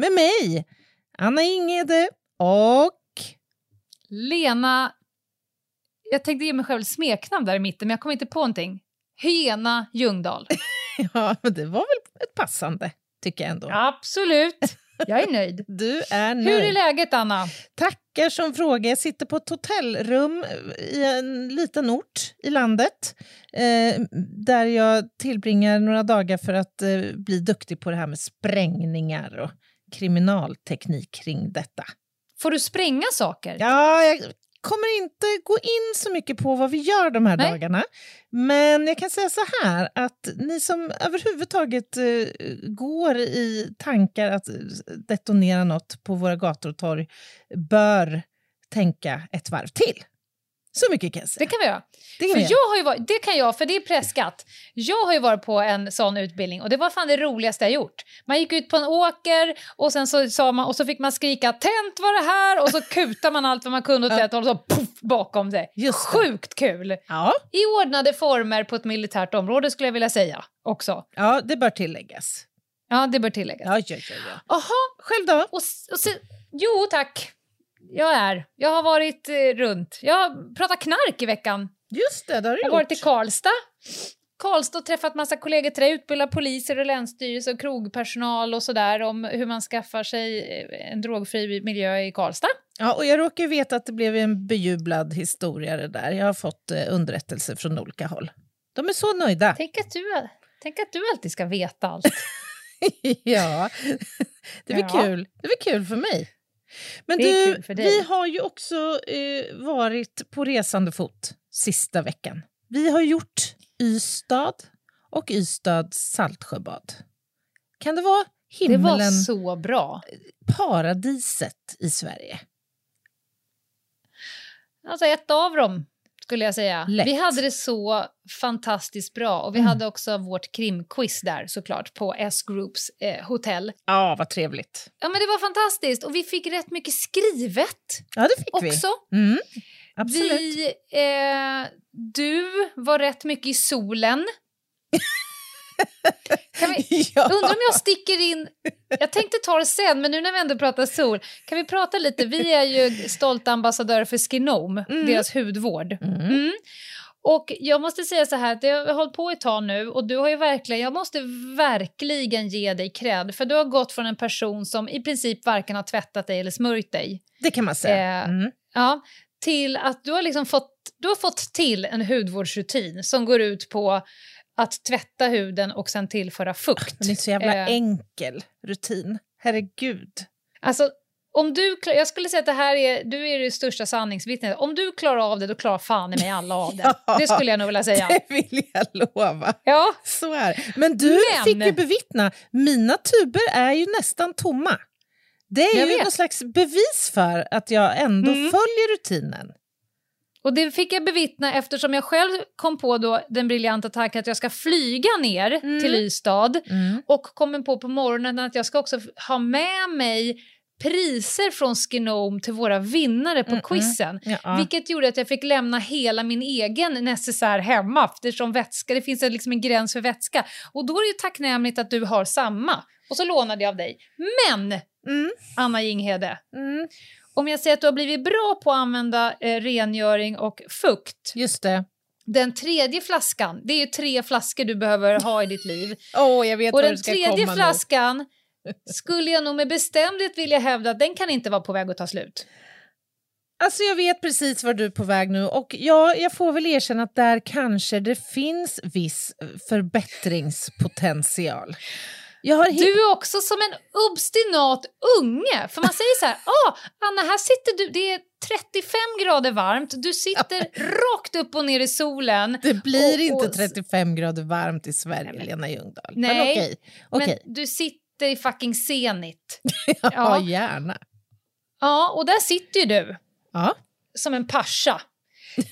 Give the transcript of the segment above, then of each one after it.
Med mig, Anna Ingede och... Lena, jag tänkte ge mig själv smeknamn där i mitten men jag kom inte på någonting. Hyena Ljungdahl. Ja, men det var väl ett passande, tycker jag ändå. Absolut, jag är nöjd. Du är nöjd. Hur är läget Anna? Tackar som fråga. Jag sitter på ett hotellrum i en liten ort i landet eh, där jag tillbringar några dagar för att eh, bli duktig på det här med sprängningar och kriminalteknik kring detta. Får du spränga saker? Ja, jag kommer inte gå in så mycket på vad vi gör de här Nej. dagarna. Men jag kan säga så här att ni som överhuvudtaget eh, går i tankar att eh, detonera något på våra gator och torg bör tänka ett varv till. Så mycket kan jag Det säga. kan vi göra. Det kan För göra. jag har varit, det kan jag, för det är presskatt. Jag har ju varit på en sån utbildning och det var fan det roligaste jag gjort. Man gick ut på en åker och sen så, sa man, och så fick man skrika “Tänt var det här” och så kutar man allt vad man kunde åt ett håll och så puff bakom sig. Det. Sjukt kul! Ja, I ordnade former på ett militärt område skulle jag vilja säga också. ja, det bör tilläggas. Ja, det bör tilläggas. Ja, ja, ja, ja. Jaha, Själv då? och, och jo tack. Jag är. Jag har varit eh, runt. Jag har pratat knark i veckan. Just det, det har du Jag har varit i. Karlstad. Karlstad och träffat massa kollegor till det, utbilda poliser och länsstyrelse och krogpersonal och sådär om hur man skaffar sig eh, en drogfri miljö i Karlstad. Ja, och jag råkar veta att det blev en bejublad historia det där. Jag har fått eh, underrättelser från olika håll. De är så nöjda. Tänk att du, tänk att du alltid ska veta allt. ja, det blir Ja. kul. Det blir kul för mig. Men Det du, vi har ju också eh, varit på resande fot sista veckan. Vi har gjort Ystad och Ystad Saltsjöbad. Kan det vara Det himlen, var så bra. paradiset i Sverige? Alltså ett av dem skulle jag säga. Lätt. Vi hade det så fantastiskt bra och vi Mm. hade också vårt krimquiz där såklart på S-Groups eh, hotell. Ja, vad trevligt. Ja men det var fantastiskt och vi fick rätt mycket skrivet Ja, det fick vi. också. Mm, absolut. Vi, eh, du var rätt mycket i solen. Kan vi, ja. undrar om jag sticker in... Jag tänkte ta det sen, men nu när vi ändå pratar sol, kan vi prata lite? Vi är ju stolta ambassadörer för Skinome, Mm. deras hudvård. Mm. Mm. Och jag måste säga så här, att jag har hållit på ett tag nu och du har ju verkligen, jag måste verkligen ge dig cred, för du har gått från en person som i princip varken har tvättat dig eller smörjt dig, Det kan man säga. Eh, Mm. ja, till att du har liksom fått, du har fått till en hudvårdsrutin som går ut på att tvätta huden och sen tillföra fukt. Men det är så jävla Eh. enkel rutin. Herregud. Alltså, om du, jag skulle säga att det här är, du är det största sanningsvittnet. Om du klarar av det, då klarar fan i mig alla av det. Ja. Det skulle jag nog vilja säga. Det vill jag lova. Ja, Så är. Men du Men- fick ju bevittna, mina tuber är ju nästan tomma. Det är Jag ju vet. någon slags bevis för att jag ändå Mm. följer rutinen. Och det fick jag bevittna eftersom jag själv kom på då den briljanta tanken att jag ska flyga ner Mm. till Ystad Mm. och kommer på på morgonen att jag ska också ha med mig priser från Skinome till våra vinnare på Mm, quizen. Ja. Vilket gjorde att jag fick lämna hela min egen necessär hemma eftersom vätska, det finns liksom en gräns för vätska. Och då är det ju tacknämligt att du har samma. Och så lånade jag av dig. Men, Mm. Anna Jinghede, Mm. Om jag säger att du har blivit bra på att använda eh, rengöring och fukt. Just det. Den tredje flaskan, det är tre flaskor du behöver ha i ditt liv. Åh, jag vet Och den tredje komma nu. flaskan skulle jag nog med bestämdhet vilja hävda att den kan inte vara på väg att ta slut. Alltså jag vet precis var du är på väg nu och ja, jag får väl erkänna att där kanske det finns viss förbättringspotential. Du är också som en obstinat unge. För man säger så här, ah, Anna här sitter du, det är 35 grader varmt, du sitter rakt upp och ner i solen. Det blir Och- inte och- 35 grader varmt i Sverige, Nej, men- Lena Ljungdahl. Nej, men okej. okej. Men du sitter sitter i fucking Zenit. Ja, Ja. gärna. Ja, och där sitter ju du Ja. som en pascha.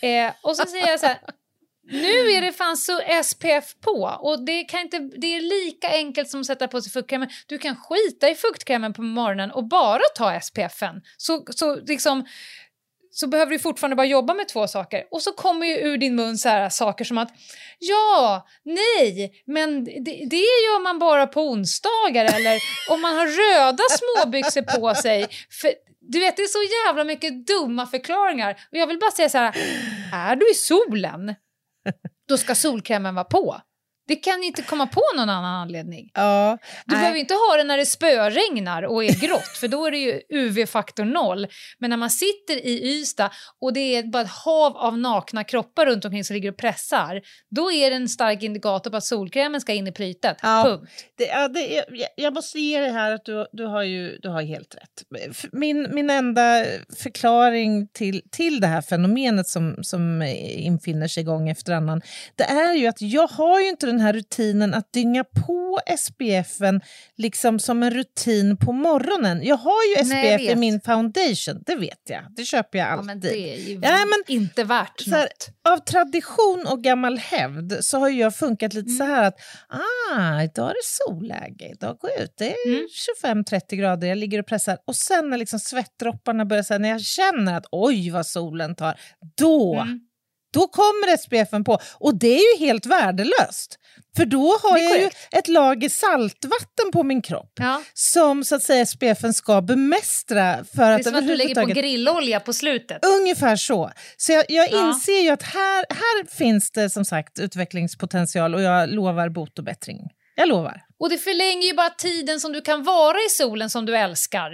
Eh, och så säger jag så här, nu är det fan så SPF på och det, kan inte, det är lika enkelt som att sätta på sig fuktkrämen. Du kan skita i fuktkrämen på morgonen och bara ta SPFen. Så, så, liksom, så behöver du fortfarande bara jobba med två saker. Och så kommer ju ur din mun så här saker som att ja, nej, men det, det gör man bara på onsdagar eller om man har röda småbyxor på sig. För, du vet, det är så jävla mycket dumma förklaringar. Och jag vill bara säga så här, är du i solen, då ska solkrämen vara på. Det kan inte komma på någon annan anledning. Ja. Du Nej. behöver inte ha det när det spöregnar och är grått, för då är det ju UV-faktor noll. Men när man sitter i Ystad och det är bara ett hav av nakna kroppar runt omkring som ligger och pressar, då är det en stark indikator på att solkrämen ska in i plytet. Ja. Punkt. Det, ja, det är, jag- måste ge dig här att du, du, har ju, du har helt rätt. Min, min enda förklaring till, till det här fenomenet som, som infinner sig gång efter annan, det är ju att jag har ju inte den här rutinen att dynga på SPFen liksom som en rutin på morgonen. Jag har ju Nej, SPF i vet. min foundation, det vet jag. Det köper jag Ja, alltid. men det är ju Ja, men- inte värt Så här, något. av tradition och gammal hävd så har jag funkat lite så här att ah, idag är det solläge, idag går jag ut, det är Mm. 25-30 grader, jag ligger och pressar. Och sen när liksom svettdropparna börjar, så här, när jag känner att oj vad solen tar, då, Mm. Då kommer SPFen på. Och det är ju helt värdelöst. För då har jag ju ett lager saltvatten på min kropp Ja. som så att säga SPFen ska bemästra för Det är att som att du lägger på grillolja på slutet. Ungefär så. Så jag, jag Ja. inser ju att här, här finns det som sagt utvecklingspotential och jag lovar bot och bättring. Jag lovar. Och det förlänger ju bara tiden som du kan vara i solen som du älskar.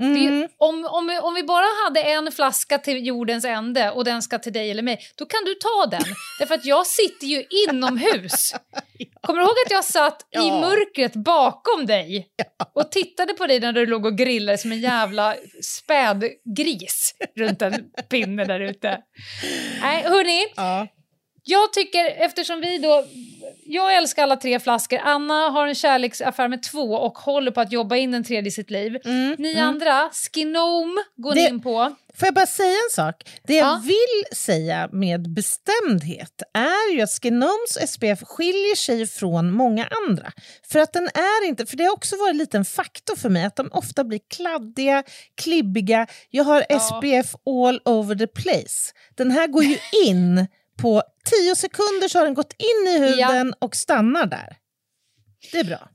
Mm. ju, om, om, vi- om vi bara hade en flaska till jordens ände och den ska till dig eller mig, då kan du ta den. Därför att jag sitter ju inomhus. Kommer du ihåg att jag satt i Ja. mörkret bakom dig och tittade på dig när du låg och grillade som en jävla spädgris runt en pinne där ute? Nej, hörni, Ja. Jag tycker, eftersom vi då... Jag älskar alla tre flaskor. Anna har en kärleksaffär med två och håller på att jobba in den tredje i sitt liv. Mm. Ni mm. andra, Skinome går ni Det- in på. Får jag bara säga en sak? Det jag Ja. vill säga med bestämdhet är ju att Skinoms SPF skiljer sig från många andra. För att den är inte, för det har också varit en faktor för mig att de ofta blir kladdiga, klibbiga. Jag har Ja. SPF all over the place. Den här går ju in på 10 sekunder så har den gått in i huden och stannar där. Det är bra.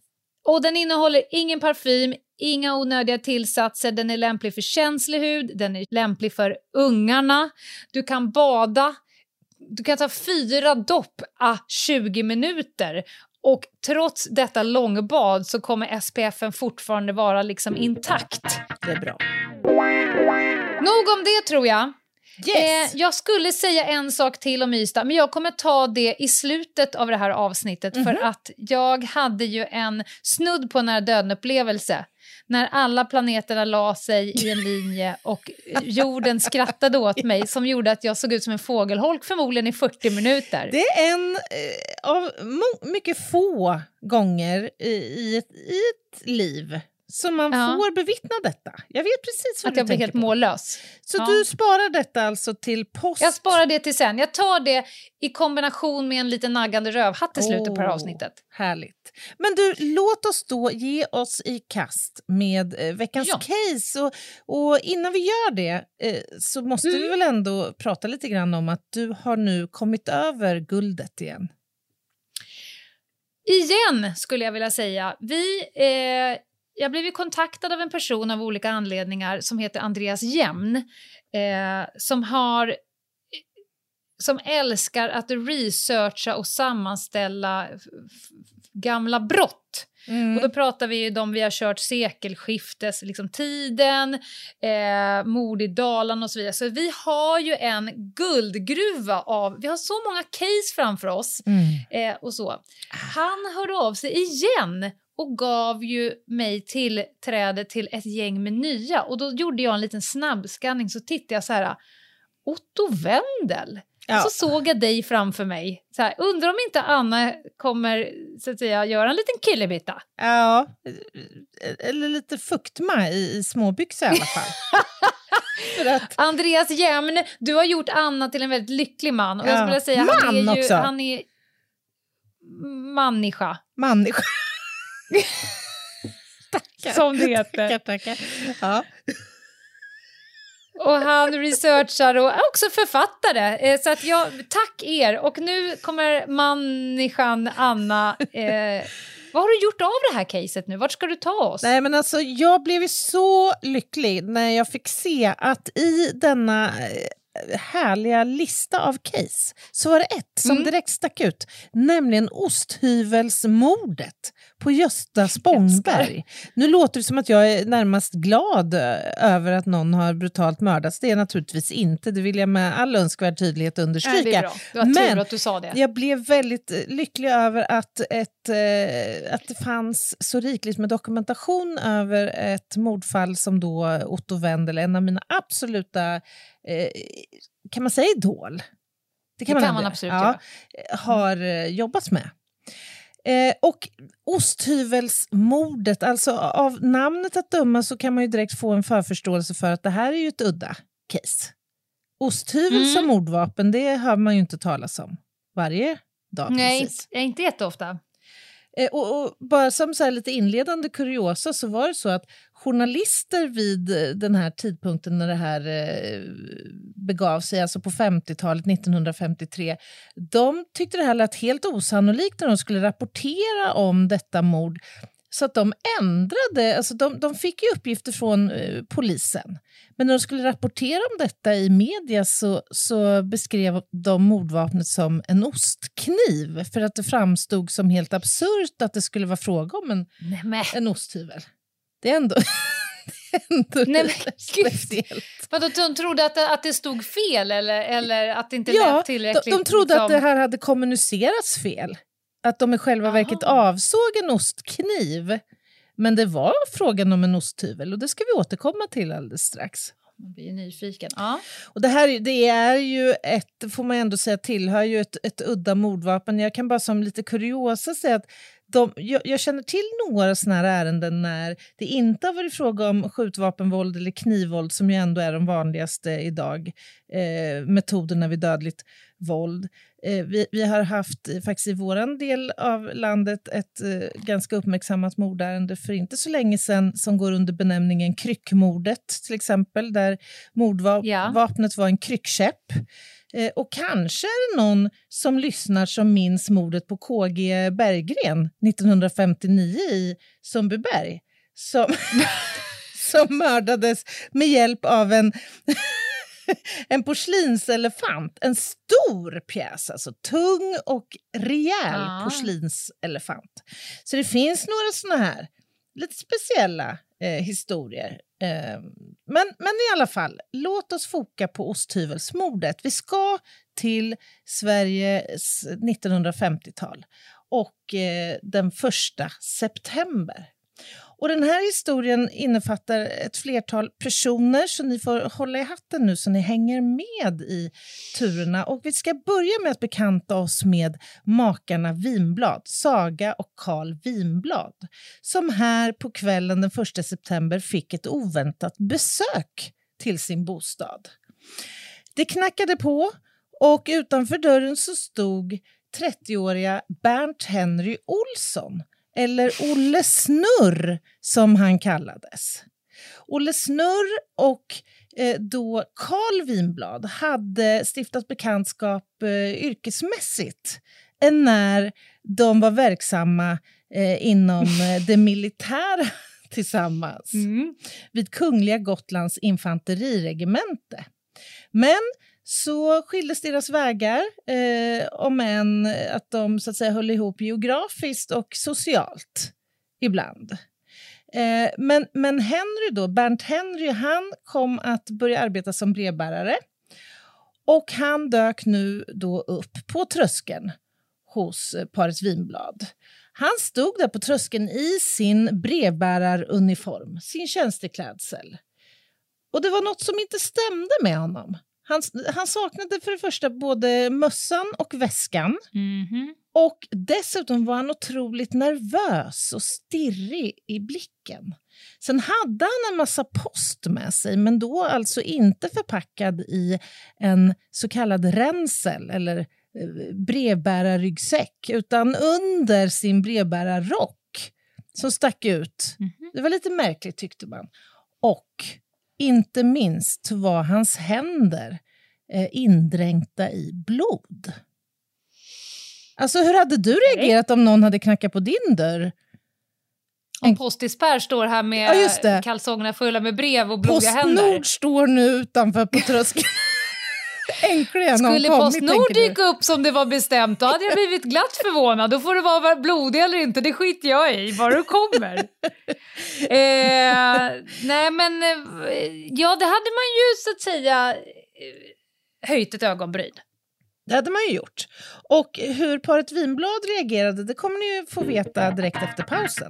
Och den innehåller ingen parfym, inga onödiga tillsatser, den är lämplig för känslig hud, den är lämplig för ungarna. Du kan bada, du kan ta fyra dopp a 20 minuter och trots detta långbad så kommer SPFen fortfarande vara liksom intakt. Det är bra. Nog om det tror jag. Yes! Eh, jag skulle säga en sak till om Ystad, men jag kommer ta det i slutet av det här avsnittet för Mhm. att jag hade ju en snudd på nära döden-upplevelse när alla planeterna la sig i en linje och jorden skrattade åt mig som gjorde att jag såg ut som en fågelholk förmodligen i 40 minuter. Det är en eh, av mycket få gånger i, i, ett, i ett liv som man Ja. får bevittna detta. Jag vet precis vad att du jag blir helt på. mållös. Så Ja. du sparar detta alltså till post? Jag sparar det till sen. Jag tar det i kombination med en liten naggande rövhatt i slutet på det här avsnittet. Härligt. Men du, låt oss då ge oss i kast med eh, veckans Ja. case. Och, och innan vi gör det eh, så måste Mm. vi väl ändå prata lite grann om att du har nu kommit över guldet igen. Igen, skulle jag vilja säga. Vi, eh, jag blev ju kontaktad av en person av olika anledningar som heter Andreas Jämn eh, som har som älskar att researcha och sammanställa gamla brott. Mm. Och då pratar vi ju de vi har kört sekelskiftes, liksom tiden, eh, mord i Dalarna och så vidare. Så vi har ju en guldgruva av, vi har så många case framför oss. Mm. Eh, och så. Han hörde av sig igen och gav ju mig tillträde till ett gäng med nya. Och då gjorde jag en liten snabbskanning så tittade jag så här, Otto Wendel, Ja. Så såg jag dig framför mig. Så här, undrar om inte Anna kommer så att säga, göra en liten killebitta. Ja, eller lite fuktma i, i småbyxor i alla fall. Att, Andreas Jämn, du har gjort Anna till en väldigt lycklig man. Och jag Ja. skulle vilja säga, han Man är ju, också. han är människa, som det heter. Tackar, tackar. Ja. Och han researchar och är också författare. Eh, Så att jag, tack er. Och nu kommer människan Anna. Eh, vad har du gjort av det här caset nu? Vart ska du ta oss? Nej, men alltså, jag blev ju så lycklig när jag fick se att i denna eh, härliga lista av case så var det ett som Mm. direkt stack ut, nämligen osthyvelsmordet på Gösta Spångberg. Nu låter det som att jag är närmast glad eh, över att någon har brutalt mördats. Det är jag naturligtvis inte, det vill jag med all önskvärd tydlighet understryka. Nej, det är bra. Det var Men tur att du sa det. Jag blev väldigt eh, lycklig över att, ett, eh, att det fanns så rikligt med dokumentation över ett mordfall som då Otto Wendel, en av mina absoluta, eh, kan man säga idol? Det kan ändå man göra. absolut ja, eh, Har eh, jobbat med. Eh, och osthyvelsmordet, alltså av namnet att döma så kan man ju direkt få en förförståelse för att det här är ju ett udda case. Osthyvel Mm. som mordvapen, det hör man ju inte talas om varje dag. Nej, precis. inte, inte jätteofta. Eh, och, och bara som så här lite inledande kuriosa så var det så att journalister vid eh, den här tidpunkten när det här eh, begav sig, alltså på 50-talet, 1953, de tyckte det här lät helt osannolikt när de skulle rapportera om detta mord. Så att de ändrade, alltså de, de fick ju uppgifter från eh, polisen. Men när de skulle rapportera om detta i media så, så beskrev de mordvapnet som en ostkniv för att det framstod som helt absurt att det skulle vara fråga om en, en osthyvel. Det är ändå, ändå Nej, men gud. vadå, de trodde att det, att det stod fel eller, eller att det inte Ja, lät de, tillräckligt? de trodde att liksom- det här hade kommunicerats fel. Att de i själva Aha. verket avsåg en ostkniv. Men det var frågan om en osthyvel och det ska vi återkomma till alldeles strax. Man blir nyfiken. Ja. Och det här det är ju ett, får man ändå säga, tillhör ju ett, ett udda mordvapen. Jag kan bara som lite kuriosa säga att de, jag, jag känner till några såna här ärenden när det inte har varit fråga om skjutvapenvåld eller knivvåld som ju ändå är de vanligaste idag, eh, metoderna vid dödligt våld. Eh, vi, vi har haft eh, faktiskt i vår del av landet ett eh, ganska uppmärksammat mordärende för inte så länge sedan som går under benämningen kryckmordet till exempel, där mordvapnet Ja. var en kryckkäpp. Eh, och kanske är det någon som lyssnar som minns mordet på KG Berggren 1959 i Sundbyberg som, som mördades med hjälp av en, en porslinselefant. En stor pjäs, alltså tung och rejäl Ah. porslinselefant. Så det finns några såna här lite speciella eh, historier. Eh, men, men i alla fall, låt oss foka på osthyvelsmordet. Vi ska till Sveriges 1950-tal och eh, den första september. Och den här historien innefattar ett flertal personer så ni får hålla i hatten nu så ni hänger med i turerna. Och vi ska börja med att bekanta oss med makarna Vinblad, Saga och Karl Vinblad, som här på kvällen den 1 september fick ett oväntat besök till sin bostad. Det knackade på och utanför dörren så stod 30-åriga Bernt Henry Olsson, eller Olle Snurr som han kallades. Olle Snurr och eh, då Carl Winblad hade stiftat bekantskap eh, yrkesmässigt eh, när de var verksamma eh, inom eh, det militära tillsammans Mm. vid Kungliga Gotlands infanteriregemente. Men så skildes deras vägar, eh, om än att de så att säga, höll ihop geografiskt och socialt ibland. Eh, men, men Henry då, Bernt Henry, han kom att börja arbeta som brevbärare och han dök nu då upp på tröskeln hos eh, paret Vinblad. Han stod där på tröskeln i sin brevbäraruniform, sin tjänsteklädsel. Och det var något som inte stämde med honom. Han, han saknade för det första både mössan och väskan. Mhm. Och dessutom var han otroligt nervös och stirrig i blicken. Sen hade han en massa post med sig, men då alltså inte förpackad i en så kallad ränsel eller eh, brevbärarryggsäck, utan under sin brevbärarrock som stack ut. Mhm. Det var lite märkligt tyckte man. Och inte minst var hans händer eh, indränkta i blod. Alltså hur hade du reagerat om någon hade knackat på din dörr? Om Postis Per står här med Ja, kalsongerna fulla med brev och blodiga händer. Postnord står nu utanför på tröskeln. Äntligen Skulle Postnord dyka upp som det var bestämt, då hade jag blivit glatt förvånad. Då får det vara blodig eller inte, det skiter jag i, bara du kommer. eh, nej men, eh, ja det hade man ju så att säga eh, höjt ett ögonbryn. Det hade man ju gjort. Och hur paret Vinblad reagerade det kommer ni ju få veta direkt efter pausen.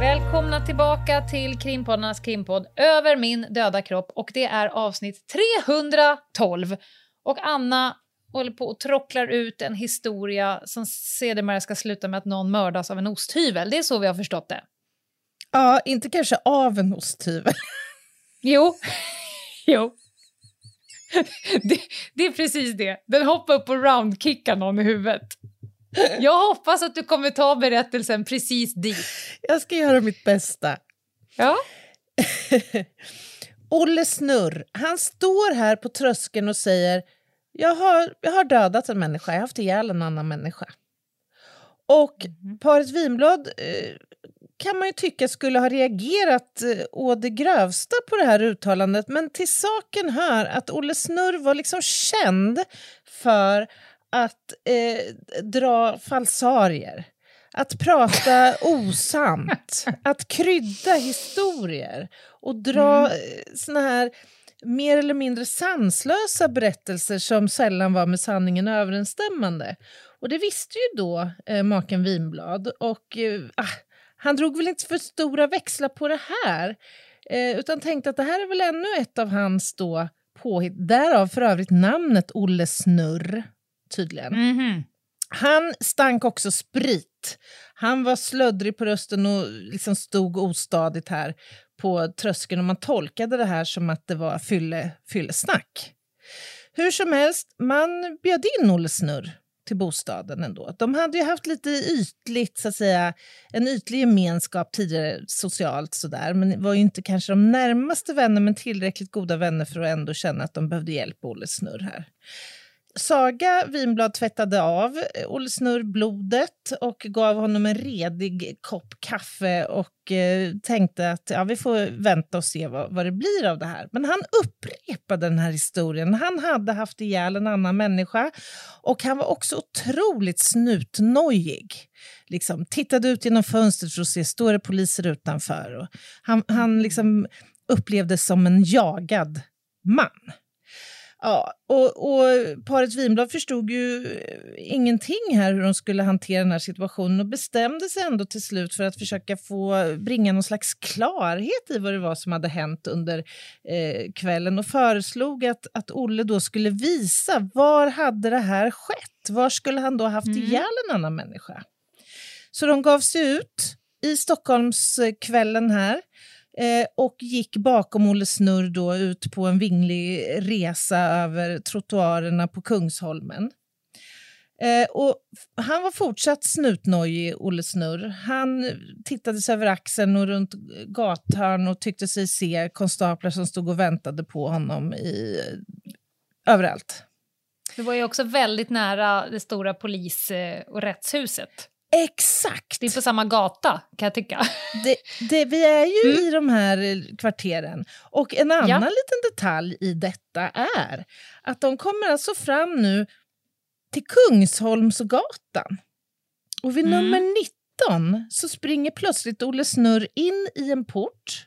Välkomna tillbaka till krimpoddarnas krimpodd Över min döda kropp och det är avsnitt 312. Och Anna håller på och trocklar ut en historia som sedermera ska sluta med att någon mördas av en osthyvel. Det är så vi har förstått det. Ja, inte kanske av en osthyvel. Jo. jo. Det, det är precis det. Den hoppar upp och roundkickar någon i huvudet. Jag hoppas att du kommer ta berättelsen precis dit. Jag ska göra mitt bästa. Ja. Olle Snurr, han står här på tröskeln och säger jag har, jag har dödat en människa, jag har haft ihjäl en annan människa. Och paret Vinblad eh, kan man ju tycka skulle ha reagerat eh, å det grövsta på det här uttalandet men till saken hör att Olle Snurr var liksom känd för att eh, dra falsarier. Att prata osant, att krydda historier och dra mm. såna här mer eller mindre sanslösa berättelser som sällan var med sanningen överensstämmande. Och det visste ju då eh, maken Vinblad och eh, ah, han drog väl inte för stora växlar på det här eh, utan tänkte att det här är väl ännu ett av hans då påhitt. Därav för övrigt namnet Olle Snurr, tydligen. Mhm. Han stank också sprit. Han var slöddrig på rösten och liksom stod ostadigt här på tröskeln och man tolkade det här som att det var fylle, fyllesnack. Hur som helst, man bjöd in Olle Snurr till bostaden ändå. De hade ju haft lite ytligt, så att säga, en ytlig gemenskap tidigare socialt sådär, men var ju inte kanske de närmaste vänner, men tillräckligt goda vänner för att ändå känna att de behövde hjälp Olle Snurr här. Saga Vinblad tvättade av Olle Snurr blodet och gav honom en redig kopp kaffe och eh, tänkte att ja, vi får vänta och se vad, vad det blir av det här. Men han upprepade den här historien. Han hade haft ihjäl en annan människa och han var också otroligt snutnojig. Liksom, tittade ut genom fönstret för att se, står det poliser utanför? Och han han liksom upplevdes som en jagad man. Ja, och, och paret Vinblad förstod ju ingenting här hur de skulle hantera den här situationen och bestämde sig ändå till slut för att försöka få bringa någon slags klarhet i vad det var som hade hänt under eh, kvällen och föreslog att, att Olle då skulle visa var hade det här skett? Var skulle han då haft Mm. ihjäl en annan människa? Så de gav sig ut i Stockholmskvällen här eh, och gick bakom Olle Snurr då ut på en vinglig resa över trottoarerna på Kungsholmen. Eh, och han var fortsatt snutnojig, Olle Snurr. Han tittade sig över axeln och runt gathörn och tyckte sig se konstaplar som stod och väntade på honom i, eh, överallt. Du var ju också väldigt nära det stora polis eh, och rättshuset. Exakt! Det är på samma gata, kan jag tycka. Det, det, vi är ju Mm. i de här eh, kvarteren. Och en annan Ja. liten detalj i detta är att de kommer alltså fram nu till Kungsholmsgatan. Och vid Mm. nummer 19 så springer plötsligt Olle Snurr in i en port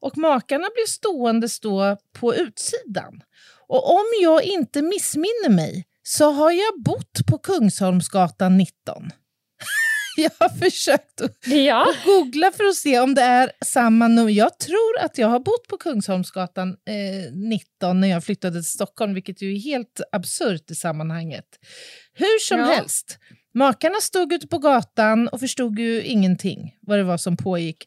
och makarna blir stående stå på utsidan. Och om jag inte missminner mig så har jag bott på Kungsholmsgatan 19. jag har försökt att Ja. googla för att se om det är samma nummer. Jag tror att jag har bott på Kungsholmsgatan eh, 19 när jag flyttade till Stockholm, vilket ju är helt absurt i sammanhanget. Hur som Ja. helst, makarna stod ute på gatan och förstod ju ingenting vad det var som pågick.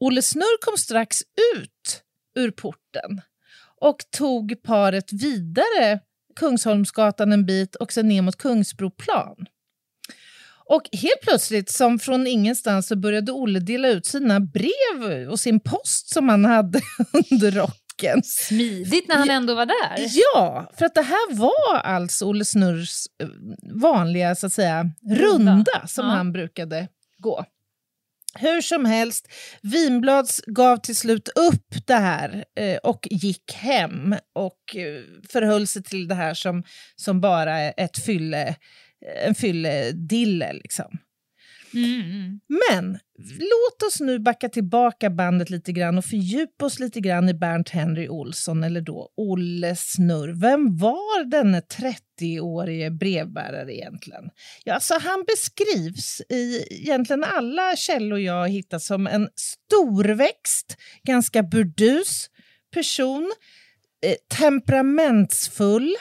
Olle Snurr kom strax ut ur porten och tog paret vidare Kungsholmsgatan en bit och sen ner mot Kungsbroplan. Och helt plötsligt, som från ingenstans, så började Olle dela ut sina brev och sin post som han hade under rocken. Smidigt när han ändå var där. Ja, för att det här var alltså Olle Snurrs eh, vanliga så att säga, runda, Runda. som Ja. han brukade gå. Hur som helst, Vinblads gav till slut upp det här eh, och gick hem och eh, förhöll sig till det här som, som bara ett fylle, en fylledille. Liksom. Mm. Men låt oss nu backa tillbaka bandet lite grann och fördjupa oss lite grann i Bernt Henry Olsson, eller då Olle Snurr. Vem var denne 30-årige brevbärare egentligen? Ja, alltså han beskrivs i egentligen alla källor jag har hittat som en storväxt, ganska burdus person, eh, temperamentsfull,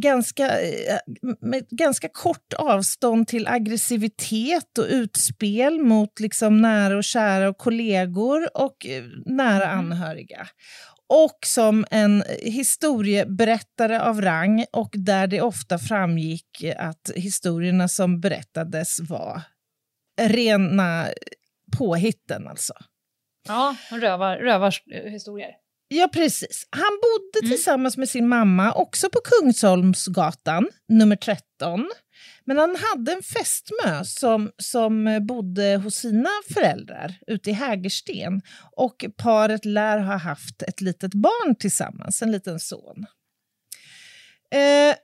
ganska, eh, med ganska kort avstånd till aggressivitet och utspel mot liksom nära och kära och kollegor och eh, nära anhöriga. Och som en historieberättare av rang och där det ofta framgick att historierna som berättades var rena påhitten alltså. Ja, rövar, rövarhistorier. Ja, precis. Han bodde Mm. tillsammans med sin mamma också på Kungsholmsgatan, nummer 13. Men han hade en fästmö som, som bodde hos sina föräldrar ute i Hägersten. Och paret lär ha haft ett litet barn tillsammans, en liten son. Eh,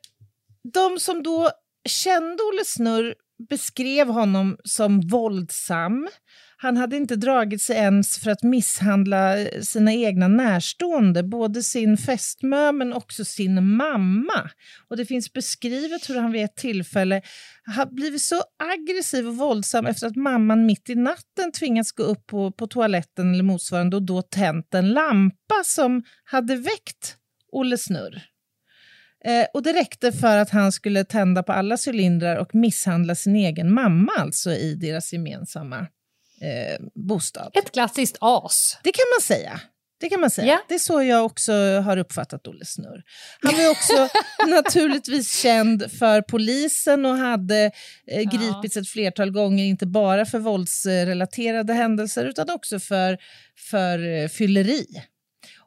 de som då kände Olle Snurr beskrev honom som våldsam. Han hade inte dragit sig ens för att misshandla eh, sina egna närstående, både sin fästmö men också sin mamma. Och Det finns beskrivet hur han vid ett tillfälle har blivit så aggressiv och våldsam efter att mamman mitt i natten tvingats gå upp på, på toaletten eller motsvarande och då tänt en lampa som hade väckt Olle Snurr. Eh, och det räckte för att han skulle tända på alla cylindrar och misshandla sin egen mamma alltså i deras gemensamma eh, bostad. Ett klassiskt as. Det kan man säga. Det kan man säga. Ja. Det är så jag också har uppfattat Olle Snurr. Han var också naturligtvis känd för polisen och hade eh, Ja. gripits ett flertal gånger, inte bara för våldsrelaterade händelser utan också för, för eh, fylleri.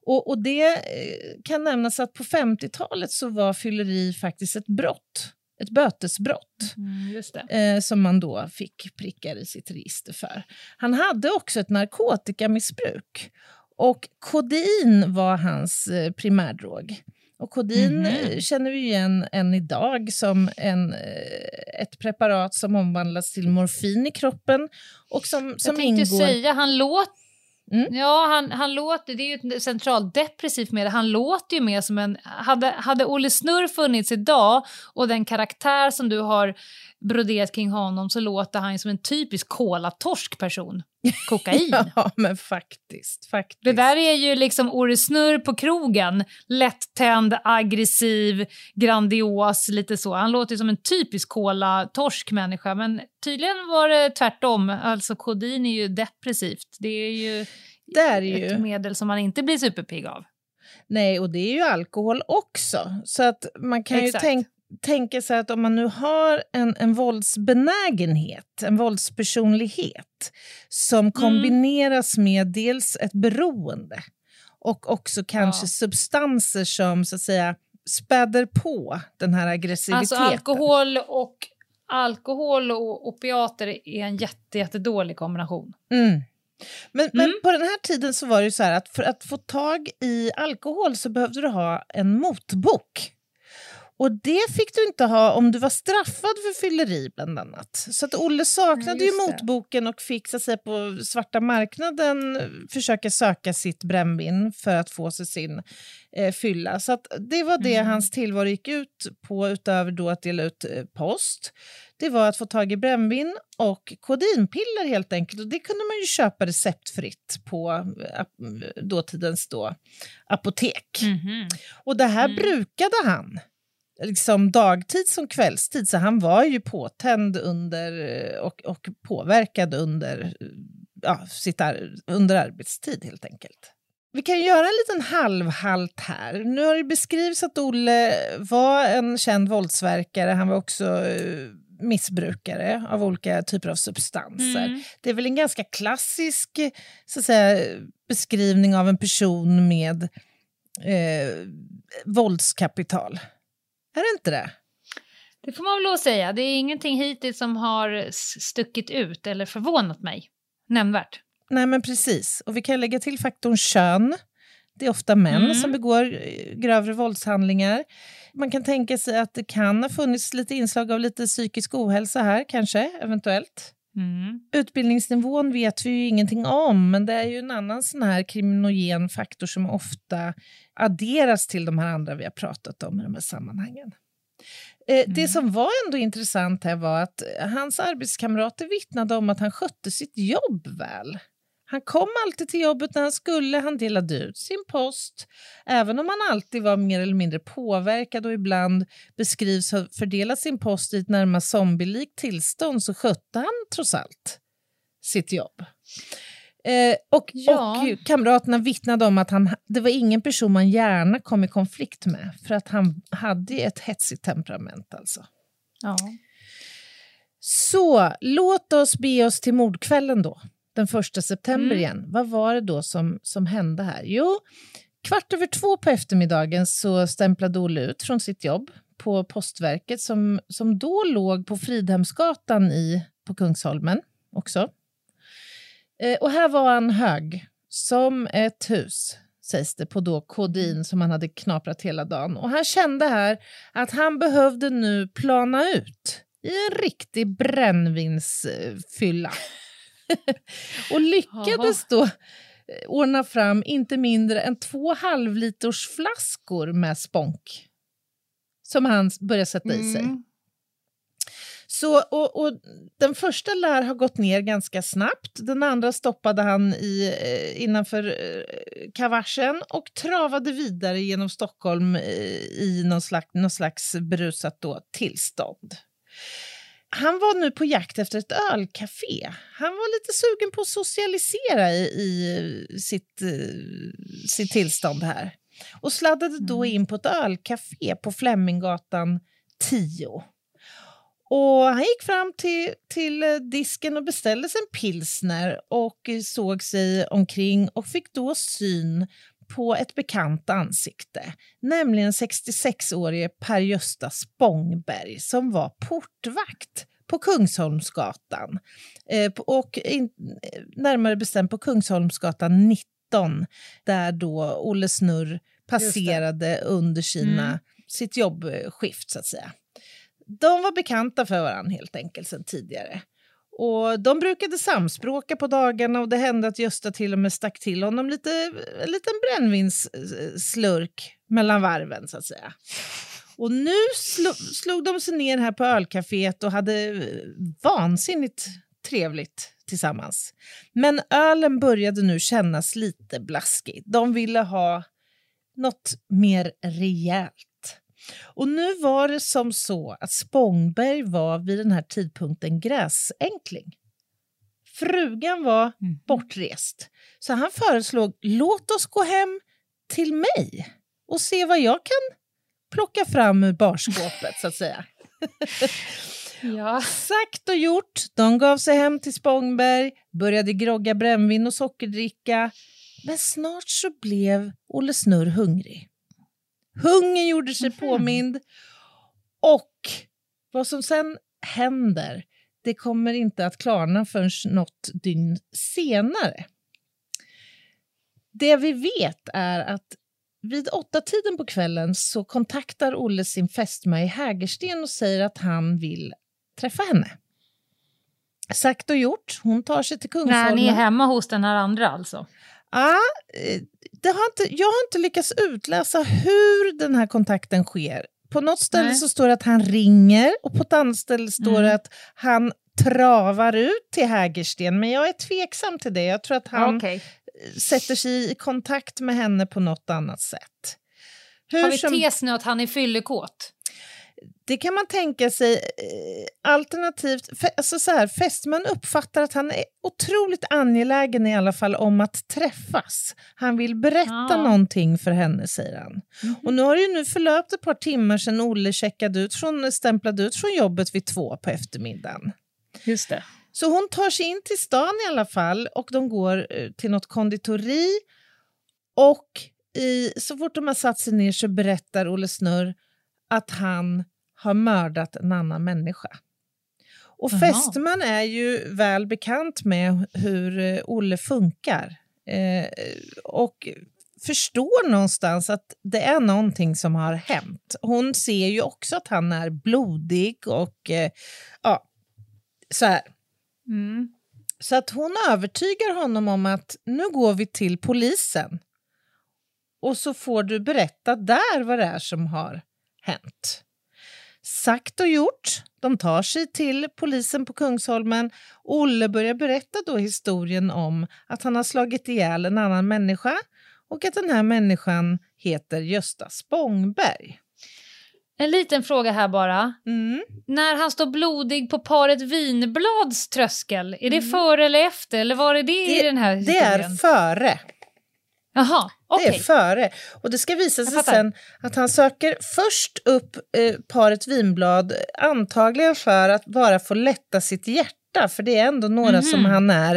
Och, och det eh, kan nämnas att på 50-talet så var fylleri faktiskt ett brott, ett bötesbrott Mm, eh, som man då fick prickar i sitt register för. Han hade också ett narkotikamissbruk och kodein var hans eh, primärdrog. Och kodein Mhm. eh, känner vi igen än idag som en, eh, ett preparat som omvandlas till morfin i kroppen och som, som jag tänkte ingår... säga, han låter Mm. Ja, han, han låter, det är ju ett centraldepressivt medel. Han låter ju mer som en... Hade, hade Olle Snurr funnits idag och den karaktär som du har broderat kring honom så låter han ju som en typisk kolatorsk person. Kokain. Ja, men faktiskt. faktiskt. Det där är ju liksom Olle Snurr på krogen. Lättänd, aggressiv, grandios, lite så. Han låter ju som en typisk kolatorsk människa, men tydligen var det tvärtom. Alltså kodin är ju depressivt. Det är ju Det är det ett ju. medel som man inte blir superpigg av. Nej, och det är ju alkohol också. Så att man kan Exakt. ju tänk, tänka sig att om man nu har en, en våldsbenägenhet, en våldspersonlighet som kombineras med dels ett beroende och också kanske Ja. substanser som så att säga späder på den här aggressiviteten. Alltså alkohol och alkohol och opiater är en jätte, jättedålig kombination. Mm. Men, men Mm. på den här tiden så var det så här att för att få tag i alkohol så behövde du ha en motbok. Och det fick du inte ha om du var straffad för fylleri bland annat. Så att Olle saknade Ja, ju motboken och fick så att säga, på svarta marknaden eh, försöka söka sitt brännvin för att få sig sin eh, fylla. Så att det var det Mm. hans tillvaro gick ut på utöver då att dela ut eh, post. Det var att få tag i brännvin och kodinpiller helt enkelt. Och det kunde man ju köpa receptfritt på eh, ap- dåtidens då, apotek. Och det här Mm. brukade han. Liksom dagtid som kvällstid, så han var ju påtänd under eh, och, och påverkad under, eh, ja, sitt ar- under arbetstid helt enkelt. Vi kan göra en liten halvhalt här. Nu har det beskrivits att Olle var en känd våldsverkare. Han var också eh, missbrukare av olika typer av substanser. Mm. Det är väl en ganska klassisk så att säga, beskrivning av en person med eh, våldskapital. Är det inte det? Det får man väl lov att säga. Det är ingenting hittills som har stuckit ut eller förvånat mig nämnvärt. Nej, men precis. Och vi kan lägga till faktorn kön. Det är ofta män Mm. som begår eh, grövre våldshandlingar. Man kan tänka sig att det kan ha funnits lite inslag av lite psykisk ohälsa här, kanske, eventuellt. Mm. Utbildningsnivån vet vi ju ingenting om, men det är ju en annan sån här kriminogen faktor som ofta adderas till de här andra vi har pratat om i de här sammanhangen. Eh, Det som var ändå intressant här var att hans arbetskamrater vittnade om att han skötte sitt jobb väl. Han kom alltid till jobbet när han skulle, han delade ut sin post. Även om han alltid var mer eller mindre påverkad och ibland beskrivs ha fördelat sin post i ett närmast zombielikt tillstånd så skötte han trots allt sitt jobb. Eh, och, Ja. och kamraterna vittnade om att han, det var ingen person man gärna kom i konflikt med för att han hade ett hetsigt temperament. alltså. Ja. Så låt oss be oss till mordkvällen då, den första september Mm. igen. Vad var det då som, som hände här? Jo, kvart över två på eftermiddagen så stämplade Olle ut från sitt jobb på Postverket som, som då låg på Fridhemsgatan i, på Kungsholmen också. Eh, och här var han hög, som ett hus, sägs det, på då kodin som han hade knaprat hela dagen. Och han kände här att han behövde nu plana ut i en riktig brännvinsfylla. och lyckades då eh, ordna fram inte mindre än två halvliters flaskor med spånk som han började sätta i sig. Mm. Så, och, och den första lär ha gått ner ganska snabbt. Den andra stoppade han i, eh, innanför eh, kavaschen och travade vidare genom Stockholm i någon slags, någon slags berusat då, tillstånd. Han var nu på jakt efter ett ölcafé. Han var lite sugen på att socialisera i, i sitt, eh, sitt tillstånd här och sladdade då in på ett ölcafé på Fleminggatan 10. Och han gick fram till, till eh, disken och beställde sig en pilsner och eh, såg sig omkring och fick då syn på ett bekant ansikte, nämligen 66-årige Per-Gösta Spångberg som var portvakt på Kungsholmsgatan eh, och in, eh, närmare bestämt på Kungsholmsgatan 19 där då Olle Snurr passerade under sina, Mm. sitt jobbskift så att säga. De var bekanta för varandra helt enkelt sedan tidigare. Och De brukade samspråka på dagarna och det hände att Gösta till och med stack till honom lite, en liten brännvinsslurk mellan varven så att säga. Och nu slo, slog de sig ner här på ölcaféet och hade eh, vansinnigt trevligt tillsammans. Men ölen började nu kännas lite blaskig. De ville ha något mer rejält. Och nu var det som så att Spångberg var vid den här tidpunkten gräsänkling. Frugan var bortrest, så han föreslog låt oss gå hem till mig och se vad jag kan plocka fram ur barskåpet, så att säga. Ja. Sagt och gjort. De gav sig hem till Spångberg, började grogga brännvin och sockerdricka. Men snart så blev Olle Snurr hungrig. Hungern gjorde sig påmind och vad som sen händer, det kommer inte att klarna förrän något dygn senare. Det vi vet är att vid åtta tiden på kvällen så kontaktar Olle sin fästmö i Hägersten och säger att han vill träffa henne. Sagt och gjort, hon tar sig till Kungsholmen. Nej, ni är hemma hos den här andra alltså? Ja, eh, det har inte, jag har inte lyckats utläsa hur den här kontakten sker. På något ställe Nej. så står det att han ringer och på ett annat ställe står Mm. det att han travar ut till Hägersten. Men jag är tveksam till det. Jag tror att han Okej. sätter sig i kontakt med henne på något annat sätt. Hur Har vi som- tes nu att han är fyllekåt? Det kan man tänka sig. Eh, alternativt, alltså så här, fästman uppfattar att han är otroligt angelägen i alla fall om att träffas. Han vill berätta Ja. någonting för henne, säger han. Och nu har det ju nu förlöpt ett par timmar sedan Olle checkade ut från, stämplade ut från jobbet vid två på eftermiddagen. Just det. Så hon tar sig in till stan i alla fall och de går eh, till något konditori. Och i, så fort de har satt sig ner så berättar Olle Snurr att han har mördat en annan människa. Och fästman är ju väl bekant med hur eh, Olle funkar. Eh, och förstår någonstans att det är någonting som har hänt. Hon ser ju också att han är blodig och eh, ja, så här. Mm. Så att hon övertygar honom om att nu går vi till polisen och så får du berätta där vad det är som har hänt. Sagt och gjort. De tar sig till polisen på Kungsholmen. Olle börjar berätta då historien om att han har slagit ihjäl en annan människa och att den här människan heter Gösta Spångberg. En liten fråga här bara. Mm. När han står blodig på paret Vinblads tröskel, är det före eller efter? Eller var är det, i den här Mm. Det historien? är före. Jaha, okej. Det är före. Och det ska visa sig sen att han söker först upp eh, paret vinblad, antagligen för att bara få lätta sitt hjärta, för det är ändå några Mhm. som han är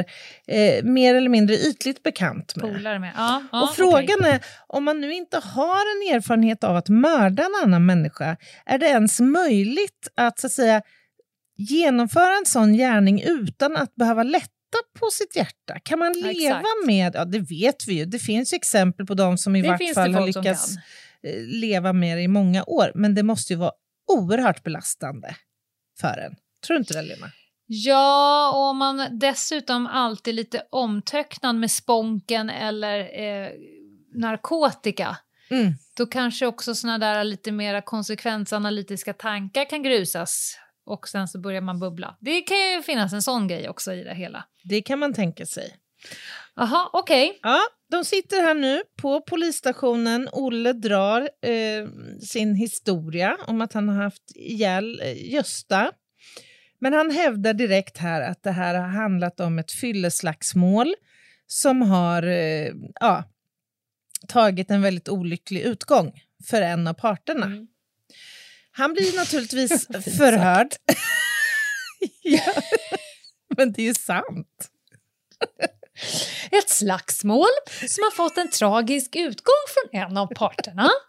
eh, mer eller mindre ytligt bekant med. Med. Ja, ja, och frågan är, om man nu inte har en erfarenhet av att mörda en annan människa, är det ens möjligt att så att säga genomföra en sån gärning utan att behöva lätta på sitt hjärta? Kan man leva exakt. med, ja det vet vi ju, det finns ju exempel på de som i Det vart fall har lyckats eh, leva med det i många år, men det måste ju vara oerhört belastande för en. Tror du inte det Lena? Ja, och om man dessutom alltid lite omtöcknad med sponken eller eh, narkotika, Mm. då kanske också såna där lite mera konsekvensanalytiska tankar kan grusas och sen så börjar man bubbla. Det kan ju finnas en sån grej också i det hela. Det kan man tänka sig. Jaha, okej. Ja, de sitter här nu på polisstationen. Olle drar eh, sin historia om att han har haft ihjäl eh, Gösta. Men han hävdar direkt här att det här har handlat om ett fylleslagsmål som har eh, ja, tagit en väldigt olycklig utgång för en av parterna. Han blir naturligtvis förhörd. ja, men det är ju sant. Ett slagsmål som har fått en tragisk utgång från en av parterna.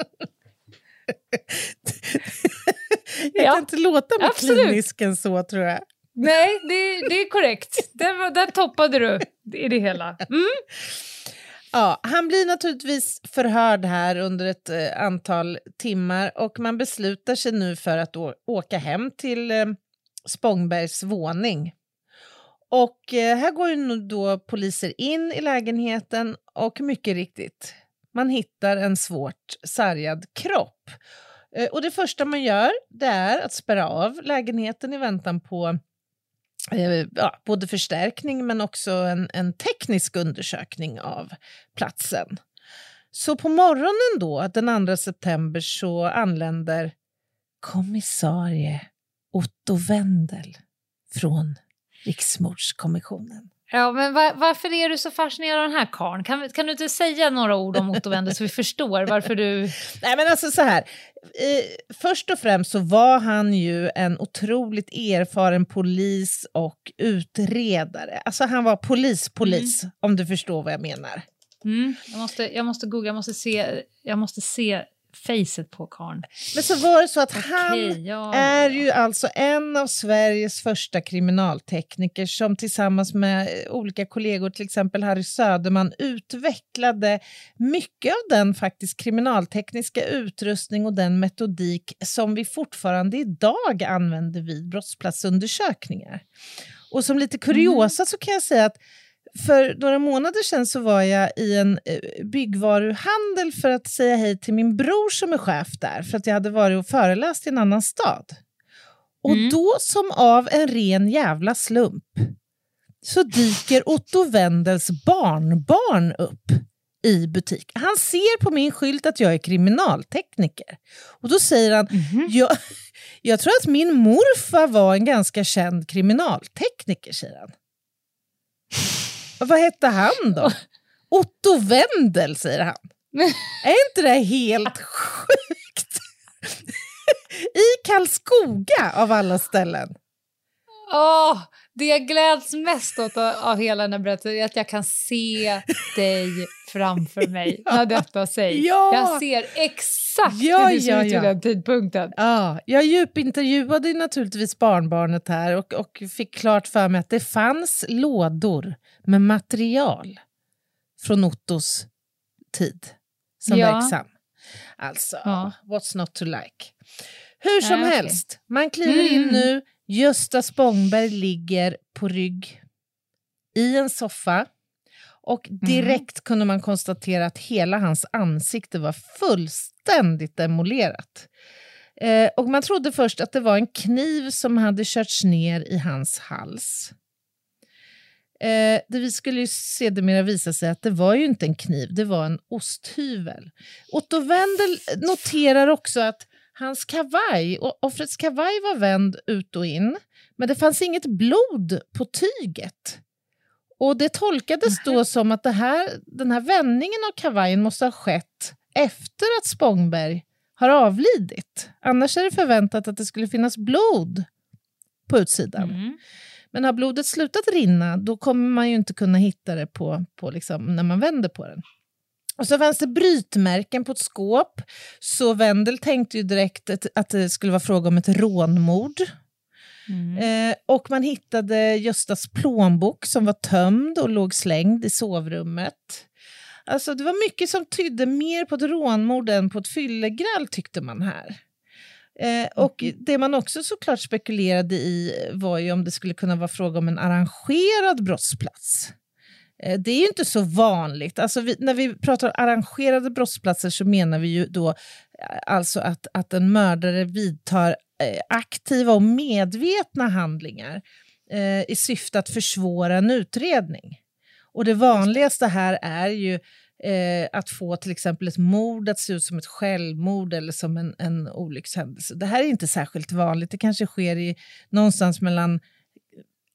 Jag Ja, kan inte låta med absolut. klinisken så, tror jag. Nej, det, det är korrekt. Där, där toppade du i det hela. Mm. Ja, han blir naturligtvis förhörd här under ett eh, antal timmar och man beslutar sig nu för att å- åka hem till eh, Spångbergs våning. Och eh, här går ju nu då poliser in i lägenheten och mycket riktigt, man hittar en svårt sargad kropp. Eh, och det första man gör det är att spärra av lägenheten i väntan på Eh, ja, både förstärkning men också en, en teknisk undersökning av platsen. Så på morgonen då, den 2 september, så anländer kommissarie Otto Wendel från Riksmordskommissionen. Ja, men va- varför är du så fascinerad av den här karln? Kan, kan du inte säga några ord om Otto Wendel så vi förstår varför du... Nej men alltså så här, eh, först och främst så var han ju en otroligt erfaren polis och utredare. Alltså han var polis-polis, om du förstår vad jag menar. Mm, jag, måste, jag måste googla, jag måste se, jag måste se facet på karln. Men så var det så att Okej, han ja, är ja. ju alltså en av Sveriges första kriminaltekniker som tillsammans med olika kollegor, till exempel Harry Söderman, utvecklade mycket av den faktiskt kriminaltekniska utrustning och den metodik som vi fortfarande idag använder vid brottsplatsundersökningar. Och som lite kuriosa så kan jag säga att för några månader sedan så var jag i en eh, byggvaruhandel för att säga hej till min bror som är chef där, för att jag hade varit och föreläst i en annan stad. Och Mm. då, som av en ren jävla slump, så dyker Otto Wendels barnbarn upp i butik. Han ser på min skylt att jag är kriminaltekniker. Och då säger han, Mhm. jag, jag tror att min morfar var en ganska känd kriminaltekniker, säger han. Vad hette han då? Otto Wendel, säger han. Är inte det helt sjukt? I Karlskoga, av alla ställen. Åh, det jag gläds mest åt av, hela den här berättelsen är att jag kan se dig framför mig när detta sägs. Ja. Jag ser exakt Ja, hur det ser ja, ut ja. vid den tidpunkten. Ja, jag djupintervjuade ju naturligtvis barnbarnet här och, och fick klart för mig att det fanns lådor med material från Ottos tid som Ja. verksam. Alltså, Ja. what's not to like? Hur som Nej, helst, man kliver in Mm. nu. Gösta Spångberg ligger på rygg i en soffa och Mm. direkt kunde man konstatera att hela hans ansikte var fullständigt demolerat. Eh, och man trodde först att det var en kniv som hade körts ner i hans hals. Eh, det vi skulle ju sedermera visa sig att det var ju inte en kniv, det var en osthyvel. Otto Wendel noterar också att hans kavaj, och offrets kavaj var vänd ut och in, men det fanns inget blod på tyget. Och det tolkades då som att det här, den här vändningen av kavajen måste ha skett efter att Spångberg har avlidit. Annars är det förväntat att det skulle finnas blod på utsidan. Mm. Men har blodet slutat rinna, då kommer man ju inte kunna hitta det på, på liksom, när man vänder på den. Och så fanns det brytmärken på ett skåp, så Wendel tänkte ju direkt att, det skulle vara fråga om ett rånmord. Mm. Eh, och man hittade Göstas plånbok som var tömd och låg slängd i sovrummet. Alltså det var mycket som tydde mer på ett rånmord än på ett fyllegrall tyckte man här. Eh, och det man också såklart spekulerade i var ju om det skulle kunna vara fråga om en arrangerad brottsplats. Eh, det är ju inte så vanligt. Alltså vi, när vi pratar arrangerade brottsplatser så menar vi ju då eh, alltså att, att en mördare vidtar eh, aktiva och medvetna handlingar eh, i syfte att försvåra en utredning. Och det vanligaste här är ju eh, att få till exempel ett mord att se ut som ett självmord eller som en, en olyckshändelse. Det här är inte särskilt vanligt. Det kanske sker i någonstans mellan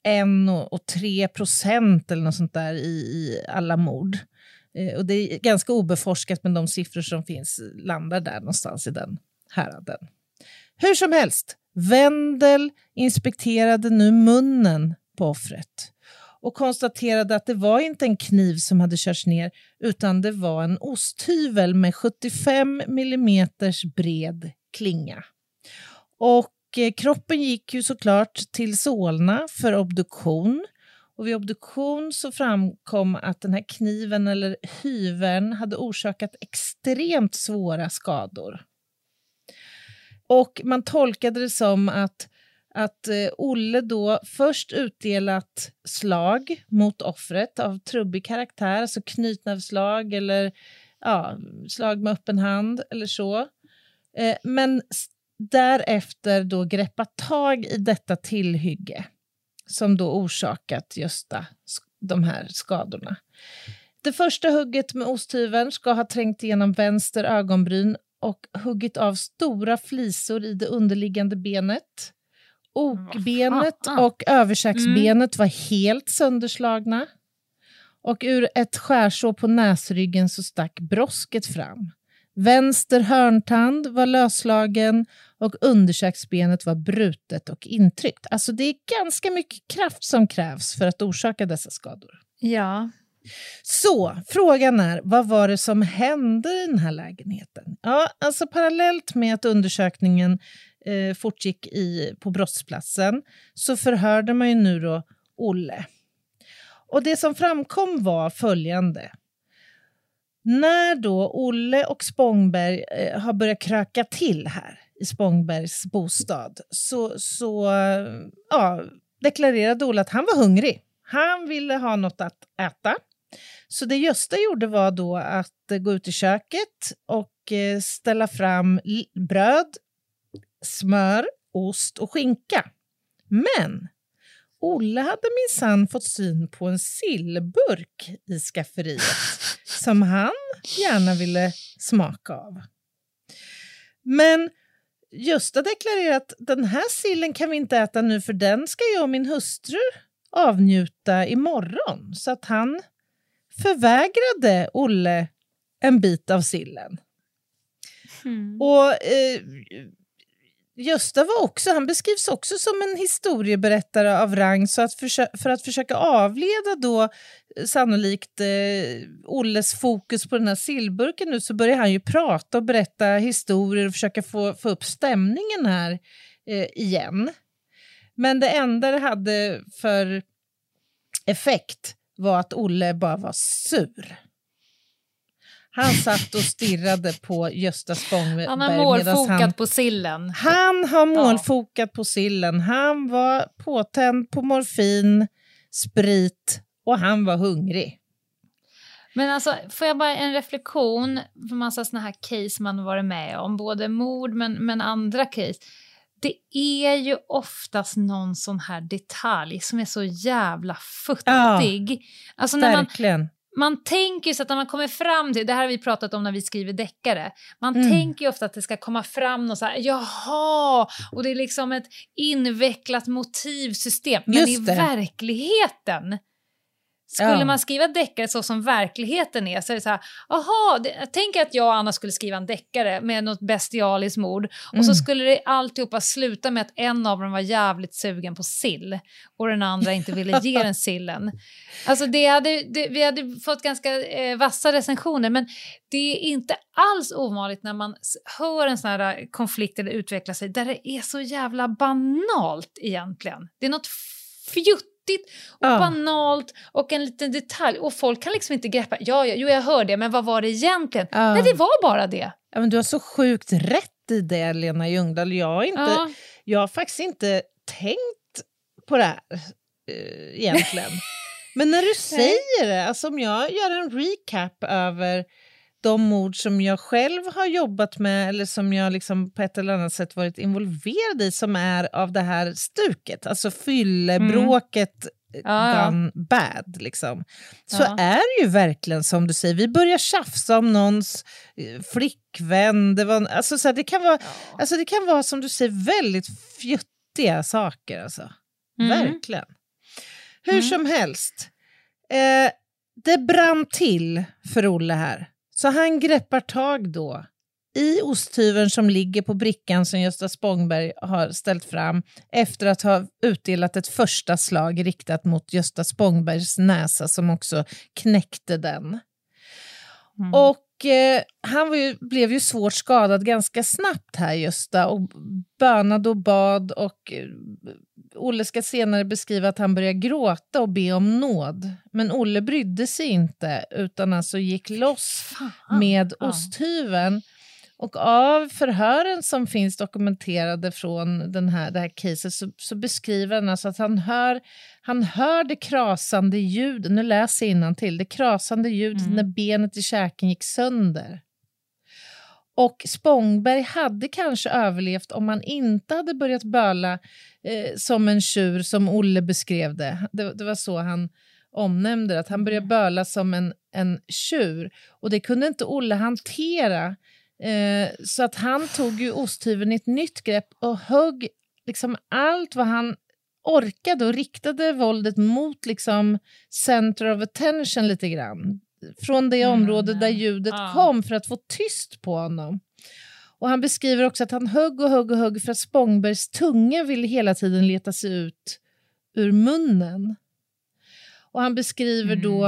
1 och, tre 3 procent eller något sånt där i, i alla mord. Eh, och det är ganska obeforskat, men de siffror som finns landar där någonstans i den häraden. Hur som helst, Wendel inspekterade nu munnen på offret och konstaterade att det var inte en kniv som hade körts ner utan det var en osthyvel med 75 mm bred klinga. Och eh, kroppen gick ju såklart till Solna för obduktion. Och vid obduktion så framkom att den här kniven eller hyveln hade orsakat extremt svåra skador. Och man tolkade det som att, att eh, Olle då först utdelat slag mot offret av trubbig karaktär, alltså knytnävsslag eller ja, slag med öppen hand eller så. Eh, men därefter då greppat tag i detta tillhygge som då orsakat just de här skadorna. Det första hugget med osthyveln ska ha trängt igenom vänster ögonbryn och huggit av stora flisor i det underliggande benet. Okbenet och översäcksbenet var helt sönderslagna. Och ur ett skärsår på näsryggen så stack brosket fram. Vänster hörntand var löslagen och underkäksbenet var brutet och intryckt. Alltså det är ganska mycket kraft som krävs för att orsaka dessa skador. Ja. Så frågan är, vad var det som hände i den här lägenheten? Ja, alltså parallellt med att undersökningen eh, fortgick i, på brottsplatsen så förhörde man ju nu då Olle. Och det som framkom var följande. När då Olle och Spångberg eh, har börjat kröka till här i Spångbergs bostad så, så eh, ja, deklarerade Olle att han var hungrig. Han ville ha något att äta. Så det Gösta gjorde var då att gå ut i köket och eh, ställa fram bröd, smör, ost och skinka. Men Olle hade minsann fått syn på en sillburk i skafferiet som han gärna ville smaka av. Men Gösta deklarerade att den här sillen kan vi inte äta nu för den ska jag och min hustru avnjuta imorgon. Så att han förvägrade Olle en bit av sillen. Mm. Och eh, Gösta var också, han beskrivs också som en historieberättare av rang så att för att försöka avleda då eh, sannolikt eh, Olles fokus på den här sillburken nu så börjar han ju prata och berätta historier och försöka få, få upp stämningen här eh, igen. Men det enda det hade för effekt var att Olle bara var sur. Han satt och stirrade på Gösta Spångberg. Han har målfokat han, på sillen. Han har målfokat ja. på sillen. Han var påtänd på morfin, sprit och han var hungrig. Men alltså, får jag bara en reflektion för massa såna här case man varit med om, både mord men, men andra case. Det är ju oftast någon sån här detalj som är så jävla futtig. Ja, alltså verkligen. Man, man tänker så att när man kommer fram till, det här har vi pratat om när vi skriver deckare, man mm. tänker ju ofta att det ska komma fram något så här, jaha, och det är liksom ett invecklat motivsystem. Men i verkligheten skulle ja. man skriva deckare så som verkligheten är så är det så här, aha, jag tänker att jag och Anna skulle skriva en deckare med något bestialiskt mord och så mm. skulle det alltihopa sluta med att en av dem var jävligt sugen på sill och den andra inte ville ge den sillen. Alltså det hade, det, vi hade fått ganska eh, vassa recensioner men det är inte alls ovanligt när man hör en sån här konflikt eller utveckla sig där det är så jävla banalt egentligen. Det är något fjutt futtigt och ja. banalt och en liten detalj. Och folk kan liksom inte greppa. Ja, ja, jo, jag hör det, men vad var det egentligen? Ja. Nej, det var bara det. Ja, men du har så sjukt rätt i det, Lena Ljungdahl. Jag har, inte, ja. jag har faktiskt inte tänkt på det här uh, egentligen. men när du säger det, alltså om jag gör en recap över de mord som jag själv har jobbat med eller som jag liksom på ett eller annat sätt varit involverad i som är av det här stuket, alltså fyllebråket mm. ja, ja. bad, liksom. så ja. är det ju verkligen som du säger, vi börjar tjafsa om någons eh, flickvän. Det, var, alltså, så här, det, kan vara, alltså, det kan vara som du säger väldigt fjuttiga saker. Alltså. Mm. Verkligen. Hur mm. som helst, eh, det brann till för Olle här. Så han greppar tag då i osthyveln som ligger på brickan som Gösta Spångberg har ställt fram efter att ha utdelat ett första slag riktat mot Gösta Spångbergs näsa som också knäckte den. Mm. Och eh, han ju, blev ju svårt skadad ganska snabbt här Gösta och bönade och bad och eh, Olle ska senare beskriva att han började gråta och be om nåd. Men Olle brydde sig inte utan alltså gick loss Fan. med ja. osthyveln. Och av förhören som finns dokumenterade från den här, det här caset så, så beskriver han alltså att han hör, han hör det krasande ljudet, nu läser jag till det krasande ljudet mm. när benet i käken gick sönder. Och Spångberg hade kanske överlevt om han inte hade börjat böla eh, som en tjur, som Olle beskrev det. det. det. var så han omnämnde att han började mm. böla som en, en tjur. Och det kunde inte Olle hantera. Eh, så att han tog ju osthyveln i ett nytt grepp och högg liksom allt vad han orkade och riktade våldet mot liksom center of attention lite grann från det mm, område där ljudet ja. kom för att få tyst på honom. Och Han beskriver också att han högg och högg och högg för att Spångbergs tunga ville hela tiden leta sig ut ur munnen. Och Han beskriver mm. då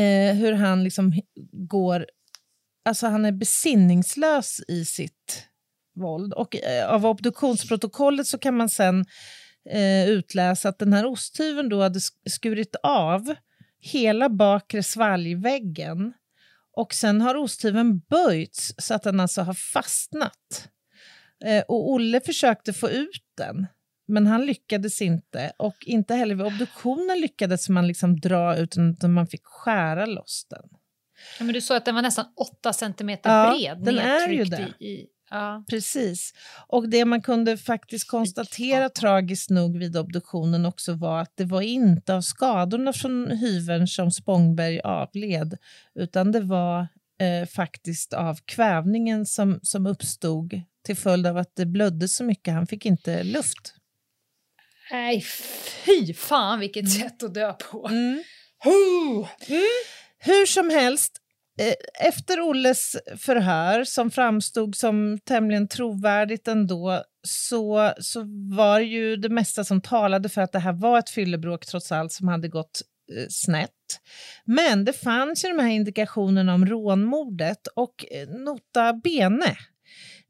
eh, hur han liksom går... Alltså han är besinningslös i sitt våld. Och eh, av obduktionsprotokollet så kan man sen eh, utläsa att den här osthyveln då hade skurit av hela bakre svalgväggen och sen har osthyveln böjts så att den alltså har fastnat. Eh, och Olle försökte få ut den, men han lyckades inte. Och inte heller vid obduktionen lyckades man liksom dra ut den, utan man fick skära loss den. Ja, men du sa att den var nästan 8 centimeter Ja, bred, den är ju det. i... ja. Precis. Och det man kunde faktiskt konstatera tragiskt nog vid obduktionen också var att det var inte av skadorna från hyveln som Spångberg avled, utan det var eh, faktiskt av kvävningen som, som uppstod till följd av att det blödde så mycket. Han fick inte luft. Nej, fy fan vilket sätt att dö på. Mm. Huh. Hur som helst, eh, efter Olles förhör, som framstod som tämligen trovärdigt ändå, så, så var ju det mesta som talade för att det här var ett fyllebråk trots allt som hade gått eh, snett. Men det fanns ju de här indikationerna om rånmordet och eh, nota bene.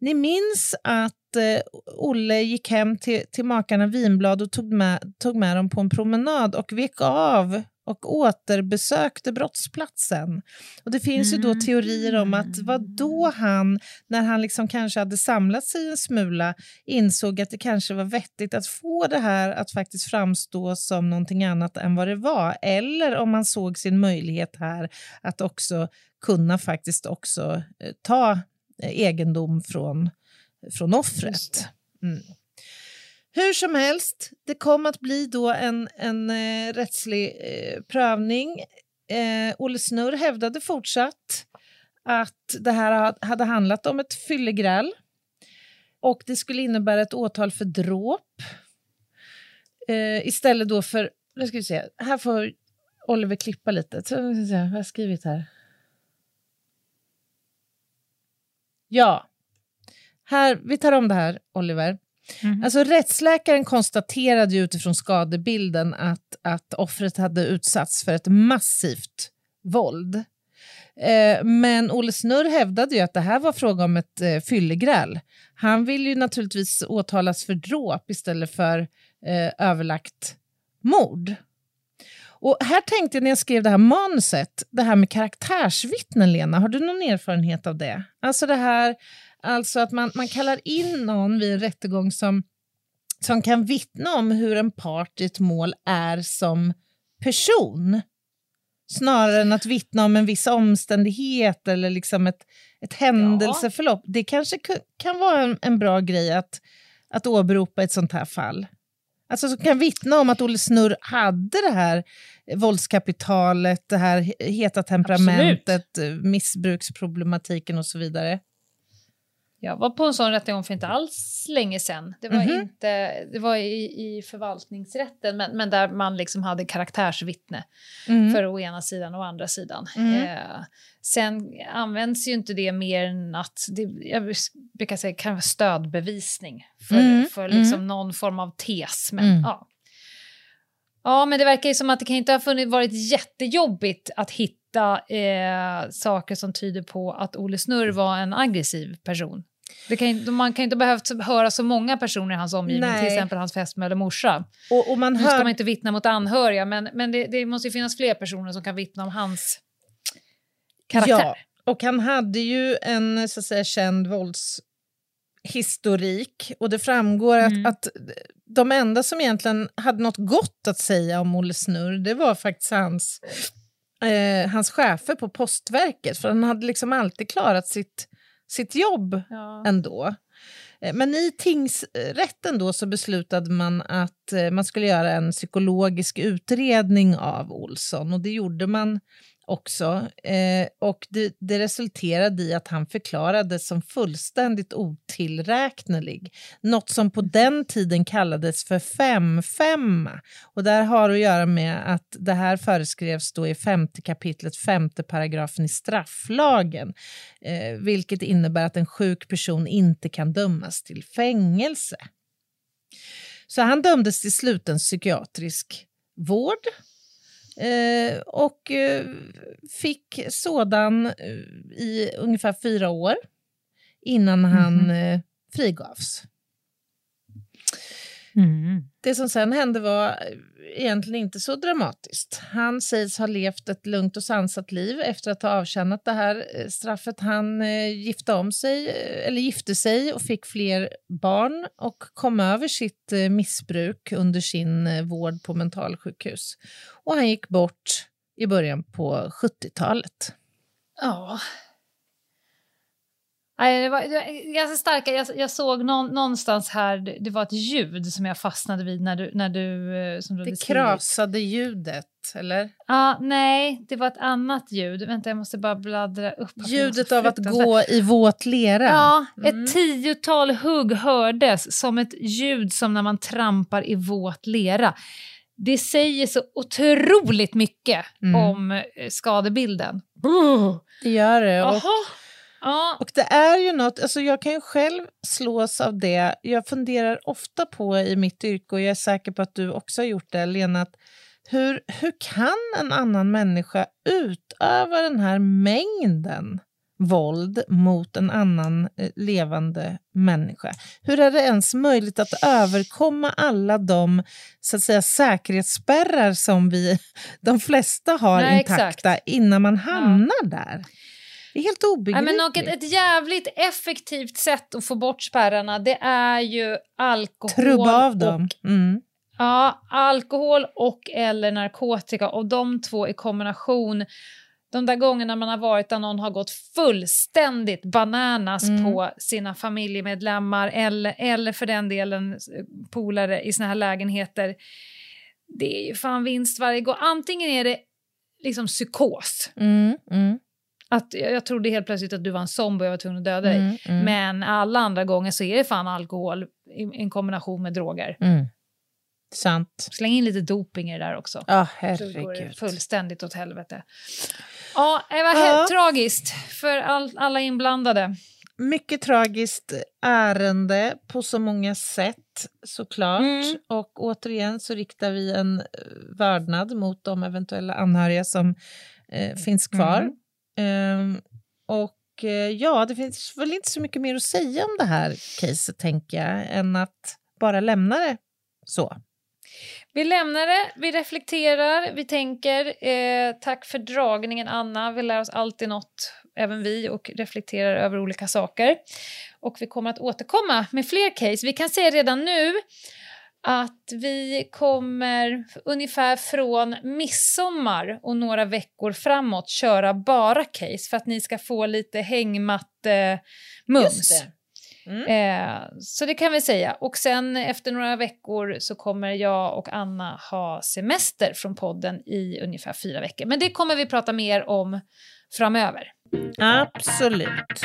Ni minns att eh, Olle gick hem till, till makarna Vinblad och tog med, tog med dem på en promenad och vek av och återbesökte brottsplatsen. Och det finns ju då teorier om att vad då han, när han liksom kanske hade samlat sig en smula, insåg att det kanske var vettigt att få det här att faktiskt framstå som någonting annat än vad det var. Eller om man såg sin möjlighet här att också kunna faktiskt också eh, ta eh, egendom från, från offret. Mm. Hur som helst, det kom att bli då en, en eh, rättslig eh, prövning. Eh, Olle Snurr hävdade fortsatt att det här hade handlat om ett fyllegräl och det skulle innebära ett åtal för dråp eh, istället då för... Nu ska vi se, här får Oliver klippa lite. Så, ska vi se, vad har jag skrivit här? Ja. Här, vi tar om det här, Oliver. Mm-hmm. Alltså, rättsläkaren konstaterade ju utifrån skadebilden att, att offret hade utsatts för ett massivt våld. Eh, men Olle Snurr hävdade ju att det här var fråga om ett eh, fyllegräl. Han vill ju naturligtvis åtalas för dråp istället för eh, överlagt mord. Och här tänkte jag när jag skrev det här manuset, det här med karaktärsvittnen, Lena, har du någon erfarenhet av det? Alltså det här, alltså att man, man kallar in någon vid en rättegång som, som kan vittna om hur en part i ett mål är som person. Snarare än att vittna om en viss omständighet eller liksom ett, ett händelseförlopp. Det kanske kan vara en, en bra grej att, att åberopa ett sånt här fall. Alltså som kan vittna om att Olle Snurr hade det här våldskapitalet, det här he- heta temperamentet, eh, missbruksproblematiken och så vidare. Jag var på en sån rättegång för inte alls länge sedan. Det var, Mhm. inte, det var i, i förvaltningsrätten, men, men där man liksom hade karaktärsvittne Mm. för å ena sidan och å andra sidan. Mm. Eh, sen används ju inte det mer än att, det, jag brukar säga kan vara stödbevisning för, Mm, för liksom någon form av tes. Men, Mm. ja. ja, men det verkar ju som att det kan inte ha funnits, varit jättejobbigt att hitta eh, saker som tyder på att Olle Snurr var en aggressiv person. Kan, man kan inte ha behövt höra så många personer i hans omgivning, Nej. till exempel hans fästmö eller morsa. Och, och man Nu ska hör... man inte vittna mot anhöriga, men, men det, det måste ju finnas fler personer som kan vittna om hans karaktär. Ja, och han hade ju en så att säga, känd våldshistorik och det framgår Mm. att, att de enda som egentligen hade något gott att säga om Olle Snurr, det var faktiskt hans, eh, hans chefer på Postverket, för han hade liksom alltid klarat sitt, sitt jobb Ja. ändå. Eh, Men i tingsrätten då så beslutade man att eh, man skulle göra en psykologisk utredning av Olsson och det gjorde man också. Eh, och det, det resulterade i att han förklarades som fullständigt otillräknelig. Något som på den tiden kallades för 5-5. Och där har att göra med att det här föreskrevs då i femte kapitlet, femte paragrafen i strafflagen. Eh, vilket innebär att en sjuk person inte kan dömas till fängelse. Så han dömdes till sluten psykiatrisk vård. Eh, och eh, fick sådan eh, i ungefär fyra år innan han Mhm. eh, frigavs. Mm. Det som sen hände var eh, egentligen inte så dramatiskt. Han sägs ha levt ett lugnt och sansat liv efter att ha avtjänat det här eh, straffet. Han eh, gifte om sig, eller gifte sig och fick fler barn och kom över sitt missbruk under sin vård på mentalsjukhus. Och han gick bort i början på 70-talet. Ja. Nej, det var ganska starka. Jag, jag såg någon, någonstans här, det, var ett ljud som jag fastnade vid när du... När du eh, som du Det krasade ljudet, eller? Ja, nej, det var ett annat ljud. Vänta, jag måste bara bläddra upp. Ljudet av att gå i våt lera. Ja, Mm. ett tiotal hugg hördes som ett ljud som när man trampar i våt lera. Det säger så otroligt mycket Mm. om eh, skadebilden. Det gör det. Och. Ja, Och det är ju något, alltså jag kan ju själv slås av det. Jag funderar ofta på i mitt yrke, och jag är säker på att du också har gjort det, Lena, att hur, hur kan en annan människa utöva den här mängden våld mot en annan eh, levande människa? Hur är det ens möjligt att överkomma alla de så att säga, säkerhetsspärrar som vi, de flesta har Nej, intakta exakt. innan man hamnar där? Det är helt obegripligt. men och ett, ett jävligt effektivt sätt att få bort spärrarna det är ju alkohol Trubba av och dem. Mm. Ja, alkohol och eller narkotika och de två i kombination. De där gångerna man har varit där någon har gått fullständigt bananas Mm. på sina familjemedlemmar eller, eller för den delen eh, polare i såna här lägenheter. Det är ju fan vinst varje gång. Antingen är det liksom psykos. Mm, mm, Att jag, trodde helt plötsligt att du var en zombie och jag var tvungen att döda dig. mm, mm, Men alla andra gånger så är det fan alkohol i en kombination med droger. mm. Sant. Släng in lite doping i det där också. Ja, Så går det herregud. fullständigt åt helvete. Ja, det var Ja. tragiskt för all, alla inblandade. Mycket tragiskt ärende på så många sätt, såklart. Mm. Och återigen så riktar vi en eh, vördnad mot de eventuella anhöriga som eh, finns kvar. Mm. Um, och eh, ja, det finns väl inte så mycket mer att säga om det här caset, tänker jag, än att bara lämna det så. Vi lämnar det, vi reflekterar, vi tänker. Eh, tack för dragningen, Anna. Vi lär oss alltid något, även vi, och reflekterar över olika saker. Och vi kommer att återkomma med fler case. Vi kan säga redan nu att vi kommer ungefär från midsommar och några veckor framåt köra bara case för att ni ska få lite hängmatte-mums. Mm. Eh, så det kan vi säga. Och sen efter några veckor så kommer jag och Anna ha semester från podden i ungefär fyra veckor. Men det kommer vi prata mer om framöver. Absolut.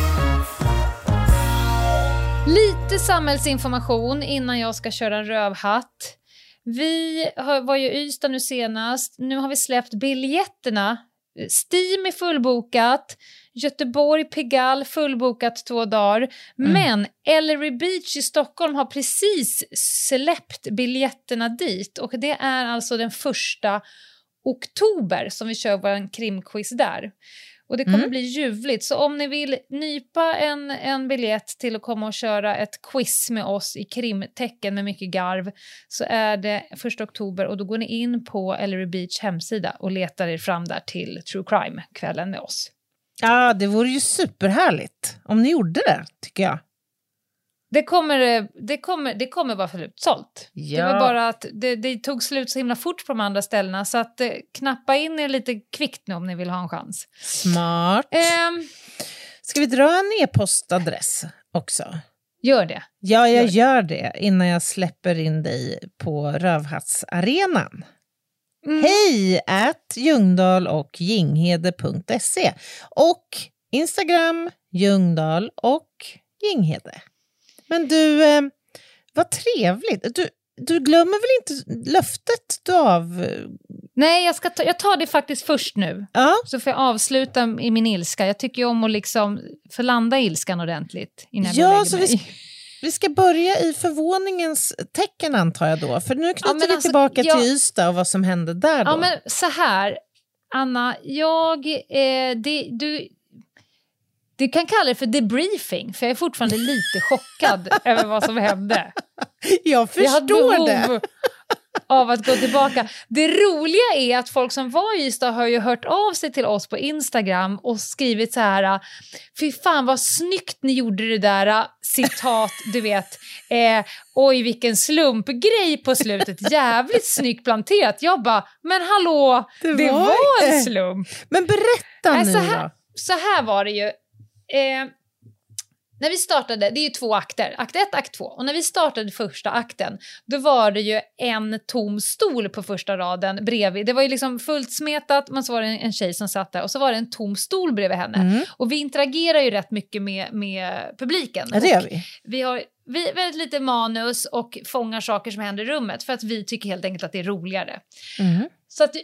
Lite samhällsinformation innan jag ska köra en rövhatt. Vi var ju i Ystad nu senast. Nu har vi släppt biljetterna. Steam är fullbokat. Göteborg, Pigalle fullbokat två dagar. Men Ellery Beach i Stockholm har precis släppt biljetterna dit. Och det är alltså den första oktober som vi kör vår krimquiz där. Och det kommer Mm. bli ljuvligt. Så om ni vill nypa en, en biljett till att komma och köra ett quiz med oss i krimtecken med mycket garv så är det 1 oktober och då går ni in på Ellery Beach hemsida och letar er fram där till True Crime-kvällen med oss. Ja, det vore ju superhärligt om ni gjorde det, tycker jag. Det kommer, eh, det kommer, det kommer vara slutsålt. Det Ja. var bara att det, det tog slut så himla fort på de andra ställena så att eh, knappa in er lite kvickt nu om ni vill ha en chans. Smart. Ehm, Ska vi dra en e-postadress också? Gör det. Ja, jag Gör det. gör det innan jag släpper in dig på Rövhattsarenan. Mm. Hej at Ljungdahl och Ginghede.se och Instagram Ljungdahl och Ginghede. Men du, eh, vad trevligt. Du, du glömmer väl inte löftet du av... Nej, jag, ska ta, jag tar det faktiskt först nu. Ja, Så får jag avsluta i min ilska. Jag tycker ju om att liksom förlanda ilskan ordentligt innan Ja, jag lägger vi mig. vi ska börja i förvåningens tecken antar jag då. För nu knyter men vi alltså, tillbaka jag- till Ystad och vad som hände där då. Ja, men så här, Anna, jag... Eh, det, du, du kan kalla det för debriefing, för jag är fortfarande lite chockad över vad som hände. jag Jag förstår det. behov av att gå tillbaka. Det roliga är att folk som var i Ystad har ju hört av sig till oss på Instagram och skrivit så här Fy fan vad snyggt ni gjorde det där, citat, du vet. Eh, Oj vilken slumpgrej på slutet, jävligt snyggt planterat. Jag bara, men hallå, Det det, var var, det. en slump. Men berätta nu så här- då. Så här var det ju. Eh, när vi startade, det är ju två akter, akt 1, akt 2. Och när vi startade första akten, då var det ju en tom stol på första raden bredvid. Det var ju liksom fullt smetat, men så var det en, en tjej som satt där och så var det en tom stol bredvid henne. Mm. Och vi interagerar ju rätt mycket med, med publiken. Ja, det gör vi. vi har vi, väldigt lite manus och fångar saker som händer i rummet för att vi tycker helt enkelt att det är roligare. Mm. Så att,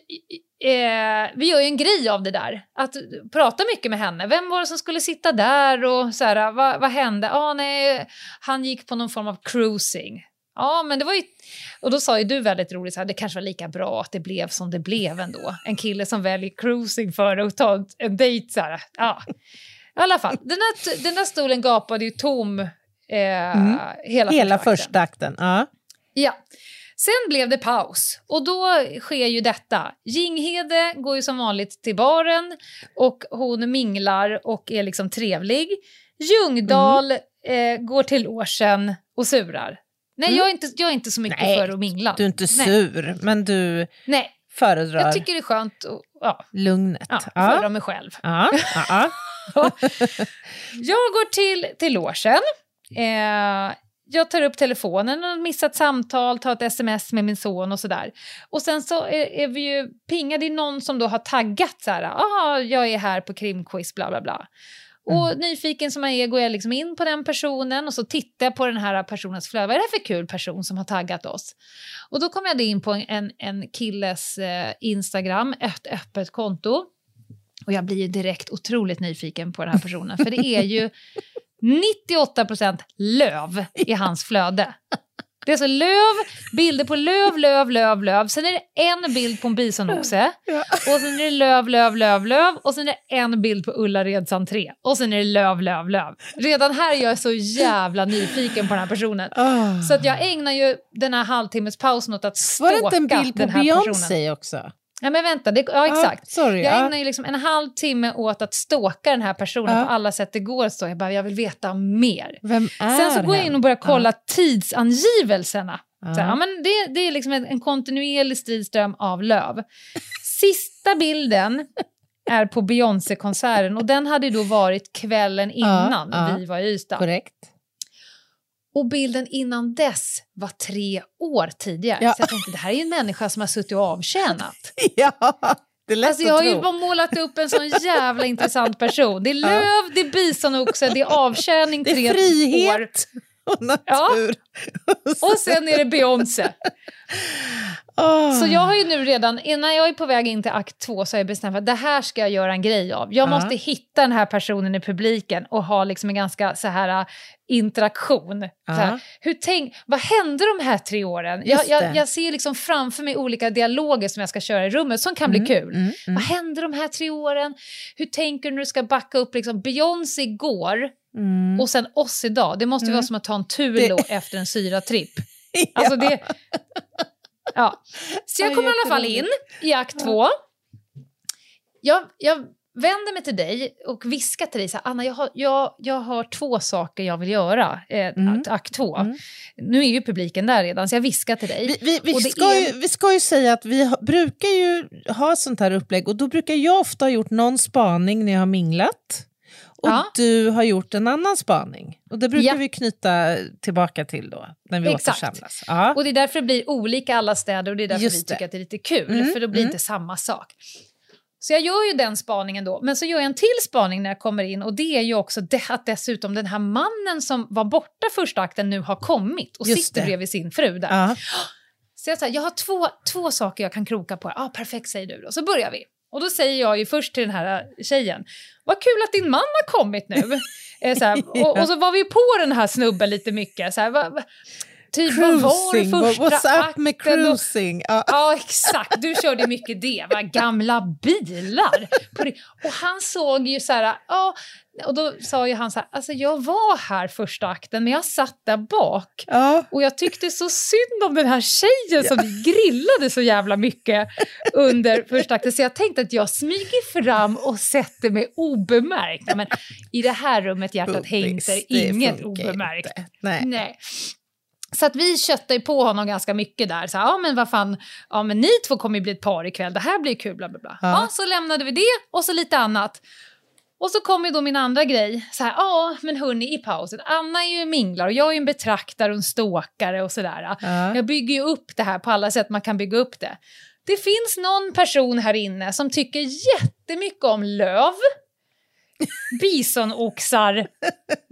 eh, vi gör ju en grej av det där. Att prata mycket med henne. Vem var det som skulle sitta där och så här, vad, vad hände? Ah, nej, han gick på någon form av cruising. Ja, men det var ju... Och då sa ju du väldigt roligt så här, det kanske var lika bra att det blev som det blev ändå. En kille som väljer cruising för att ta en, dejt så här. Ja. I alla fall, den där, den där stolen gapade ju tom eh, hela, Hela första akten. första akten. Ja. Ja. Sen blev det paus och då sker ju detta. Jinghede går ju som vanligt till baren och hon minglar och är liksom trevlig. Ljungdahl eh, går till logen och surar. Nej, jag, är inte, jag är inte så mycket Nej, för att mingla. Du är inte Nej. sur, men du Nej, föredrar jag tycker det är skönt att ja, lugnet. ja, Ja. föra mig själv. Ja, ja, ja. Jag går till, till logen. Eh, jag tar upp telefonen och missat samtal, tar ett sms med min son och sådär. Och sen så är, är vi ju pingade i någon som då har taggat så här, ah, jag är här på krimquiz, bla bla bla. Och nyfiken som jag är går jag liksom in på den personen och så tittar jag på den här personens flöde. Vad är det för kul person som har taggat oss? Och då kommer jag in på en, en killes eh, Instagram, ett öppet konto. Och jag blir ju direkt otroligt nyfiken på den här personen. För det är ju 98% löv i hans flöde. Det är alltså löv, bilder på löv, löv, löv, löv. Sen är det en bild på en bisonoxe. Och sen är det löv, löv, löv, löv. Och sen är det en bild på Ullareds entré. Och sen är det löv, löv, löv. Redan här är jag så jävla nyfiken på den här personen. Ah. Så att jag ägnar ju den här halvtimmes pausen åt att Var det stalka inte en bild på den här personen. Beyoncé också? Ja men vänta, det, ja exakt. Ah, sorry, Jag ja. ägnar ju liksom en halvtimme åt att stalka den här personen Ja. på alla sätt det går. Så jag bara, jag vill veta mer. Vem är Sen så går jag in och börjar kolla tidsangivelserna. Ja. Så, ja, men det, det är liksom en, en kontinuerlig stridström av löv. Sista bilden är på Beyoncé-konserten och den hade då varit kvällen innan ja. vi var i Ystad. Korrekt. Och bilden innan dess var tre år tidigare. Ja. Så jag tänkte, det här är ju en människa som har suttit och avtjänat. Ja, det är lätt Alltså jag har ju bara målat upp en sån jävla intressant person. Det är löv, det är bisonoxe, det är avtjäning Det är tre år. Och natur. Och sen är det Beyoncé. Ah. Så jag har ju nu redan, innan jag är på väg in till akt två så har jag bestämt för att det här ska jag göra en grej av. Jag Ja. måste hitta den här personen i publiken och ha liksom en ganska så här äh, interaktion. Så här, Ja. hur tänk, vad hände de här tre åren? Jag, jag, jag ser liksom framför mig olika dialoger som jag ska köra i rummet som kan bli kul. mm, mm. Vad hände de här tre åren? Hur tänker du när du ska backa upp liksom Beyoncé igår Mm. och sen oss idag? Det måste Mm. vara som att ta en tur då efter en syratripp. Alltså ja. det... Ja. Så jag Ja, kommer i alla fall in i akt två. Jag, jag vänder mig till dig och viskar till dig så här, Anna, jag har, jag, jag har två saker jag vill göra eh, Mm. akt två. Mm. Nu är ju publiken där redan, så jag viskar till dig. Vi, vi, vi, det ska är- ju, vi ska ju säga att vi ha, brukar ju ha sånt här upplägg och då brukar jag ofta ha gjort någon spaning när jag har minglat. Och Ja. du har gjort en annan spaning. Och det brukar Ja. vi knyta tillbaka till då, när vi Exakt. återsamlas. Ja. Och det är därför det blir olika alla städer och det är därför Just vi det. tycker att det är lite kul, Mm, för då blir mm. inte samma sak. Så jag gör ju den spaningen då, men så gör jag en till spaning när jag kommer in och det är ju också det, att dessutom den här mannen som var borta första akten nu har kommit och Just sitter det. bredvid sin fru där. Ja. Så jag, så här, jag har två, två saker jag kan kroka på. Ah, perfekt, säger du då. Så börjar vi. Och då säger jag ju först till den här tjejen, vad kul att din man har kommit nu. eh, så här, och, och så var vi på den här snubben lite mycket. Så här, va, va, typ, vad var Cruising, vad- första what's up med cruising? Ja. Ja, exakt. Du körde mycket det. Va? Gamla bilar. Och han såg ju så här... Ja, och då sa ju han så här, alltså jag var här första akten men jag satt där bak. Ja. Och jag tyckte så synd om den här tjejen som grillade så jävla mycket under första akten. Så jag tänkte att jag smyger fram och sätter mig obemärkt. Men i det här rummet, hjärtat hängs, är Bubbis, det inget obemärkt. inte. Nej. Nej. Så att vi köttade på honom ganska mycket där. Så, här, ja men vad fan, ja men ni två kommer ju bli ett par ikväll, det här blir kul, bla bla bla. Ja. Ja. så lämnade vi det och så lite annat. Och så kom ju då min andra grej, så här, ja men hörni i pausen, Anna är ju minglar och jag är ju en betraktare och en ståkare och sådär. Ja. Jag bygger ju upp det här på alla sätt man kan bygga upp det. Det finns någon person här inne som tycker jättemycket om löv, bisonoxar,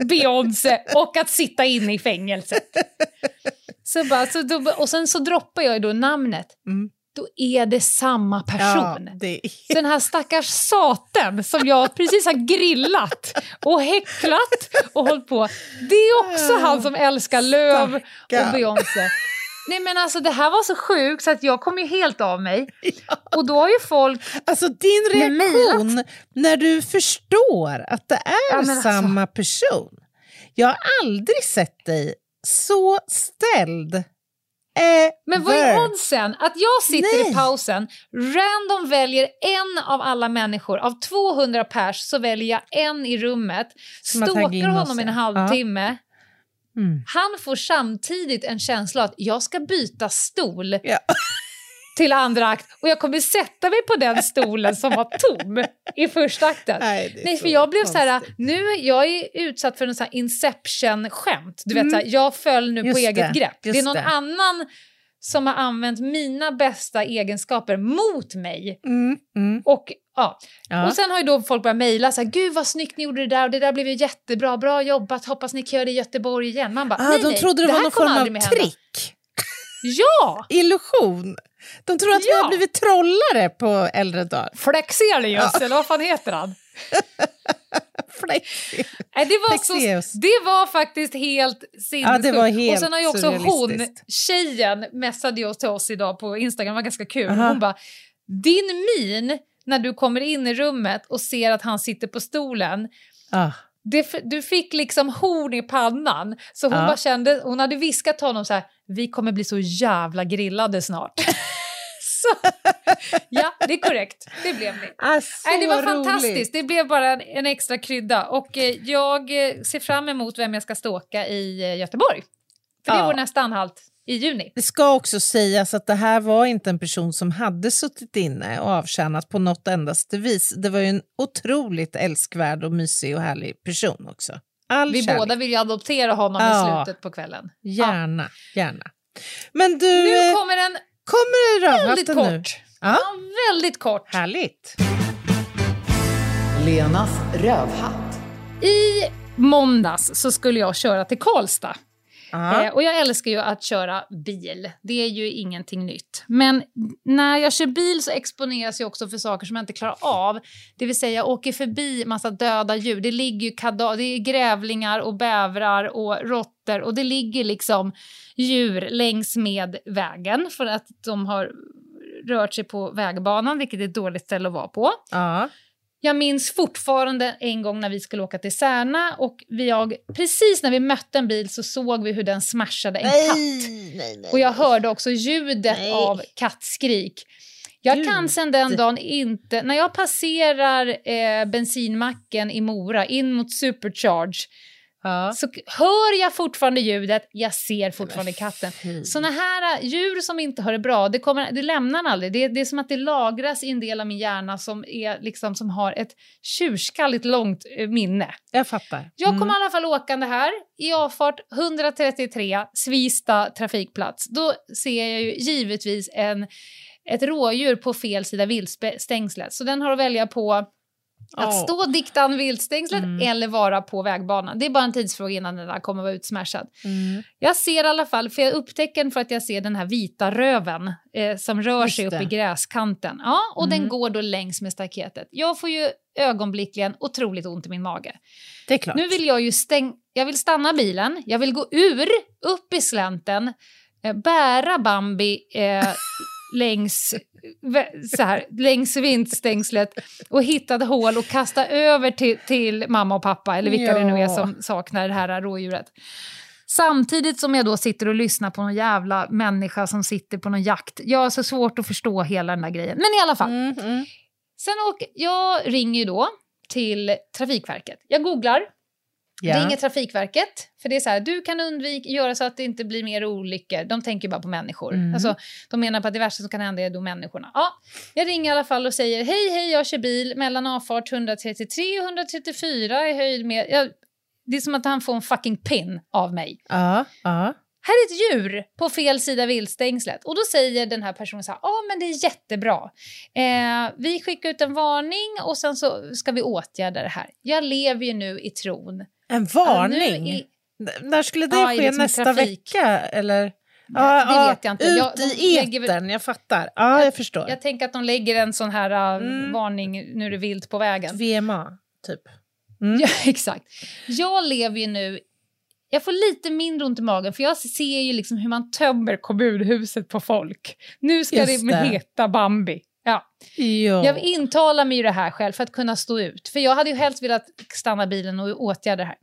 Beyoncé och att sitta inne i fängelset. Så bara, så då, och sen så droppar jag då namnet. Mm. Då är det samma Ja, person. det är... Så den här stackars saten som jag precis har grillat och häcklat och hållit på. Det är också han som älskar löv och. Beyoncé. Nej men alltså det här var så sjukt så att jag kom ju helt av mig. Och då har ju folk... Alltså din reaktion när du förstår att det är Ja, alltså- samma person. Jag har aldrig sett dig så ställd. Men vad är Ever. oddsen att jag sitter Nej. i pausen, random väljer en av alla människor, av 200 pers så väljer jag en i rummet, stalkar honom i en ja. halvtimme. Mm. Han får samtidigt en känsla att jag ska byta stol Ja. till andra akt och jag kommer sätta mig på den stolen som var tom i första akten. Nej, Nej, för jag blev så här, konstigt. nu jag är utsatt för en sån inception-skämt. Du vet, Mm. så här, jag föll nu på Just eget det, grepp. Det är någon det. annan som har använt mina bästa egenskaper mot mig. Mm, mm. Och, ja. Ja. och sen har ju då folk börjat mejla så här, gud vad snyggt ni gjorde det där och det där blev ju jättebra, bra jobbat, hoppas ni kan göra det i Göteborg igen. Man bara, ah, nej, de nej, trodde det, var här någon form av mer hända." trick. Ja! Illusion. De tror att vi Ja. har blivit trollare på äldre dagar. Flexelius, eller vad fan heter han? Flexi. Nej, det, var så, Flexius. det var faktiskt helt sinnessjukt. Ja, och sen har ju också hon, tjejen, messade ju till oss idag på Instagram, det var ganska kul. Aha. Hon bara, din min när du kommer in i rummet och ser att han sitter på stolen, Ah. det, du fick liksom horn i pannan. Så hon Ja. bara kände, hon hade viskat till honom så här, vi kommer bli så jävla grillade snart. så, ja, det är korrekt. Det blev vi. Ah, så Nej, det var roligt. fantastiskt. Det blev bara en, en extra krydda. Och eh, jag eh, ser fram emot vem jag ska ståka i eh, Göteborg. För det är Ja. vår nästa anhalt i juni. Det ska också sägas att det här var inte en person som hade suttit inne och avtjänat på något endaste vis. Det var ju en otroligt älskvärd och mysig och härlig person också. All Vi kärlek. båda vill ju adoptera honom Ja. i slutet på kvällen. Gärna, gärna. Men du, Nu eh, kommer en kommer väldigt rövhatten nu? kort. Ja. Ja, väldigt kort. Härligt. Lenas rövhatt. I måndags så skulle jag köra till Karlstad. Eh, och jag älskar ju att köra bil. Det är ju ingenting nytt. Men när jag kör bil så exponeras jag också för saker som jag inte klarar av. Det vill säga jag åker förbi massa döda djur. Det ligger ju kada- det är grävlingar och bävrar och råttor och det ligger liksom djur längs med vägen för att de har rört sig på vägbanan, vilket är ett dåligt ställe att vara på. Ja. Jag minns fortfarande en gång när vi skulle åka till Särna och vi, jag, precis när vi mötte en bil så såg vi hur den smashade en katt. nej, nej. Och jag hörde också ljudet Nej. av kattskrik. Jag Gud. kan sen den dagen inte... När jag passerar eh, bensinmacken i Mora in mot Supercharge Ja. så hör jag fortfarande ljudet, jag ser fortfarande katten. Såna här äh, djur som inte har det bra, det, kommer, det lämnar aldrig. Det, det är som att det lagras i en del av min hjärna som, är liksom, som har ett tjurskalligt långt eh, minne. Jag fattar. Jag kom Mm. i alla fall åkande här i avfart 133, Svista trafikplats. Då ser jag ju givetvis en, ett rådjur på fel sida viltstängslet. Så den har att välja på att Åh. stå diktan viltstängslet Mm. eller vara på vägbanan. Det är bara en tidsfråga innan den där kommer vara utsmashad. Mm. Jag ser i alla fall, för jag upptäcker den för att jag ser den här vita röven eh, som rör Just sig upp det. i gräskanten. Ja, och den Mm. går då längs med staketet. Jag får ju ögonblickligen otroligt ont i min mage. Det är klart. Nu vill jag ju stäng jag vill stanna bilen, jag vill gå ur, upp i slänten, eh, bära Bambi eh, längs, så här, längs vindstängslet och hitta ett hål och kasta över till, till mamma och pappa, eller vilka det nu är Ja. som saknar det här rådjuret. Samtidigt som jag då sitter och lyssnar på någon jävla människa som sitter på någon jakt. Jag har så svårt att förstå hela den där grejen. Men i alla fall. Mm, mm. Sen åker, jag ringer ju då till Trafikverket. Jag googlar, Ja. ringer Trafikverket. För det är så här, du kan undvika, göra så att det inte blir mer olyckor. De tänker bara på människor. Mm. Alltså, de menar på att det värsta som kan hända är då människorna. Ja, jag ringer i alla fall och säger, hej hej jag kör bil mellan avfart 133 och 134 i höjd med... Jag, det är som att han får en fucking pin av mig. Ja, ja. Här är ett djur på fel sida viltstängslet. Och då säger den här personen så här, ja men det är jättebra. Eh, vi skickar ut en varning och sen så ska vi åtgärda det här. Jag lever ju nu i tron. En varning? i- När skulle det Ja, ske? liksom Nästa trafik. vecka? Eller? det vet jag inte. Ut Jag- i etern, jag fattar. Ja, jag förstår. Jag tänker att de lägger en sån här uh, Mm. varning, nu är det vilt på vägen. VMA, typ. Mm. Ja, exakt. Jag lever ju nu... Jag får lite mindre ont i magen för jag ser ju liksom hur man tömmer kommunhuset på folk. Nu ska Just det det. heta Bambi. Ja. Ja. Jag intalar mig ju det här själv för att kunna stå ut. För jag hade ju helst velat stanna bilen och åtgärda det här.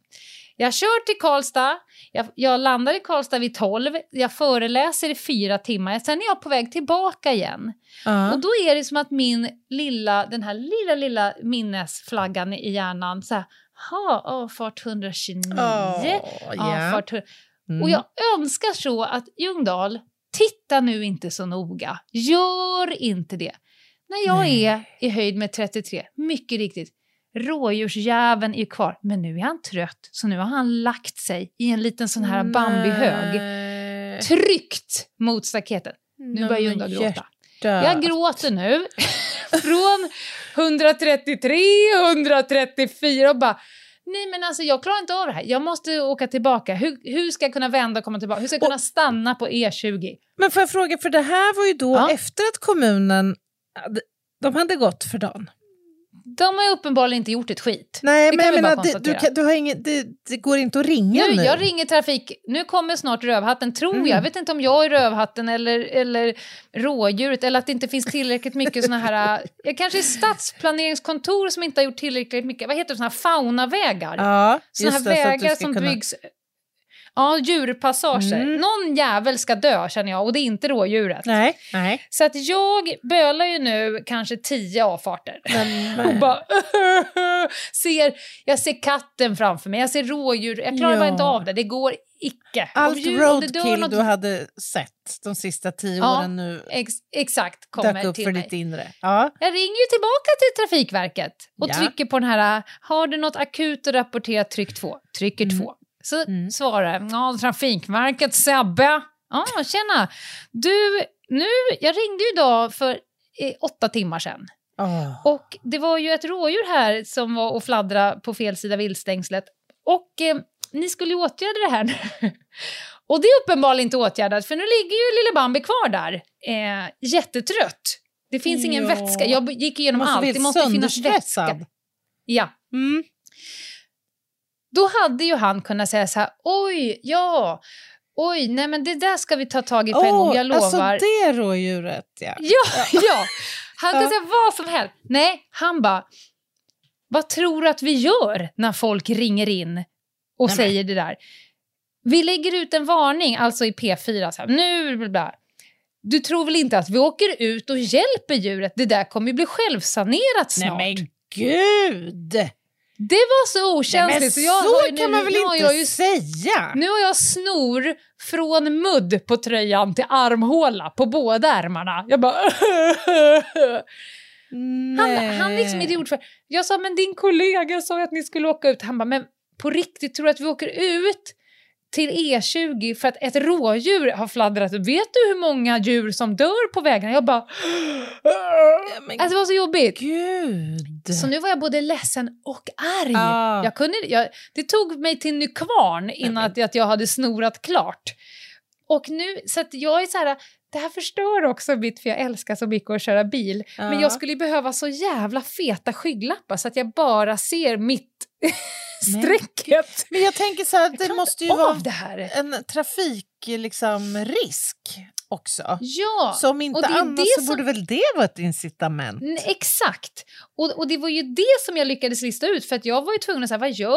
Jag kör till Karlstad, jag, jag landar i Karlstad vid 12, jag föreläser i fyra timmar, sen är jag på väg tillbaka igen. Ja. Och då är det som att min lilla, den här lilla, lilla minnesflaggan i hjärnan, så här, ha, avfart 129, Åh, ja. avfart 100. Mm. Och jag önskar så att Ljungdahl, titta nu inte så noga, gör inte det. När jag Nej. är i höjd med 33, mycket riktigt, rådjursjäveln är ju kvar, men nu är han trött, så nu har han lagt sig i en liten sån här Bambi-hög, tryckt mot staketet. Nu Nej, börjar Ljungdahl gråta. Jag gråter nu. Från 133, 134 och bara... Nej men alltså jag klarar inte av det här. Jag måste åka tillbaka. Hur, hur ska jag kunna vända och komma tillbaka? Hur ska jag kunna stanna på E E20? Men får jag fråga, för det här var ju då Ja. efter att kommunen de hade gått för dagen. De har ju uppenbarligen inte gjort ett skit. Nej, Det men jag menar, det, du, kan, du har ingen, det, det går inte att ringa nu. Nu, jag ringer trafik. Nu kommer snart Rövhatten, tror Mm. jag. Jag vet inte om jag är Rövhatten eller, eller rådjuret eller att det inte finns tillräckligt mycket såna här... Jag kanske är stadsplaneringskontor som inte har gjort tillräckligt mycket. Vad heter det? Såna här faunavägar. Ja, Såna här vägar som kunna- byggs... Ja, djurpassager. Mm. Någon jävel ska dö känner jag och det är inte rådjuret. Nej, nej. Så att jag bölar ju nu kanske tio avfarter. Men, Och bara ser, jag ser katten framför mig, jag ser rådjur. Jag klarar bara Ja. inte av det, det går icke. Allt roadkill något- du hade sett de sista tio Ja, åren nu Ex, exakt, kommer dök upp till för mig. ditt inre. Ja. Jag ringer ju tillbaka till Trafikverket och Ja. trycker på den här, har du något akut att rapportera, tryck två. Trycker Mm. två. Så Mm. svarar ja, Trafikverket, Sebbe. Ja, tjena. Du, nu, jag ringde ju idag för eh, åtta timmar sedan. Åh. Och det var ju ett rådjur här som var och fladdra på fel sida viltstängslet. Och eh, ni skulle ju åtgärda det här nu. och det är uppenbarligen inte åtgärdat, för nu ligger ju lille Bambi kvar där. Eh, jättetrött. Det finns ingen Ja. vätska. Jag gick igenom allt. Det måste finnas vätska. Ja. Mm. Då hade ju han kunnat säga så här, oj, ja, oj, nej men det där ska vi ta tag i på en Åh, gång, jag lovar. Alltså det rådjuret, ja. Ja, ja. Han kan säga vad som helst. Nej, han bara, vad tror du att vi gör när folk ringer in och Nej, säger det där? Vi lägger ut en varning, alltså i P4, så här, nu bla, bla. Du tror väl inte att vi åker ut och hjälper djuret? Det där kommer ju bli självsanerat snart. Nej men gud! Det var så okänsligt. Men så jag så ju kan nu, man väl nu har inte jag ju, säga? Nu har jag snor från mudd på tröjan till armhåla på båda ärmarna. Jag bara... Han, Nej. han liksom idiot för... Jag sa, men din kollega sa att ni skulle åka ut. Han bara, men på riktigt, tror du att vi åker ut till E20 för att ett rådjur har fladdrat? Vet du hur många djur som dör på vägarna? Jag bara... men Alltså det var så jobbigt. Gud. Så nu var jag både ledsen och arg. Ah. Jag kunde, jag, det tog mig till Nykvarn innan att, att jag hade snorat klart. Och nu, så att jag är så här, det här förstör också mitt, för jag älskar så mycket att köra bil. Men Ja. jag skulle behöva så jävla feta skygglappar så att jag bara ser mitt strecket. Men jag tänker så här, det måste ju vara det en trafikrisk liksom, risk också. Ja, Så om inte och det är annat det så som- borde väl det vara ett incitament? n- exakt. Och, och det var ju det som jag lyckades lista ut för att jag var ju tvungen att säga vad gör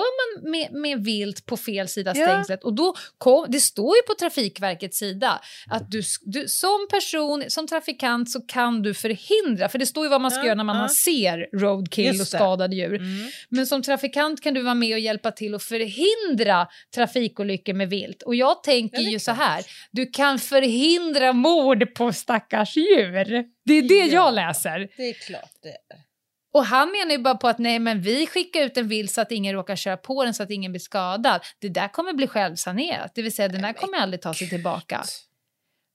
man med, med vilt på fel sida Ja. stängslet? Och då kom, det står ju på Trafikverkets sida att du, du som person, som trafikant så kan du förhindra, för det står ju vad man ska Ja, göra när man ja. ser roadkill och skadade djur. Mm. Men som trafikant kan du vara med och hjälpa till att förhindra trafikolyckor med vilt. Och jag tänker ju så här, du kan förhindra mord på stackars djur. Det är det Ja. jag läser. Det är klart det är. Och han menar ju bara på att nej men vi skickar ut en vilt så att ingen råkar köra på den så att ingen blir skadad. Det där kommer bli självsanerat, det vill säga den där kommer aldrig ta sig tillbaka.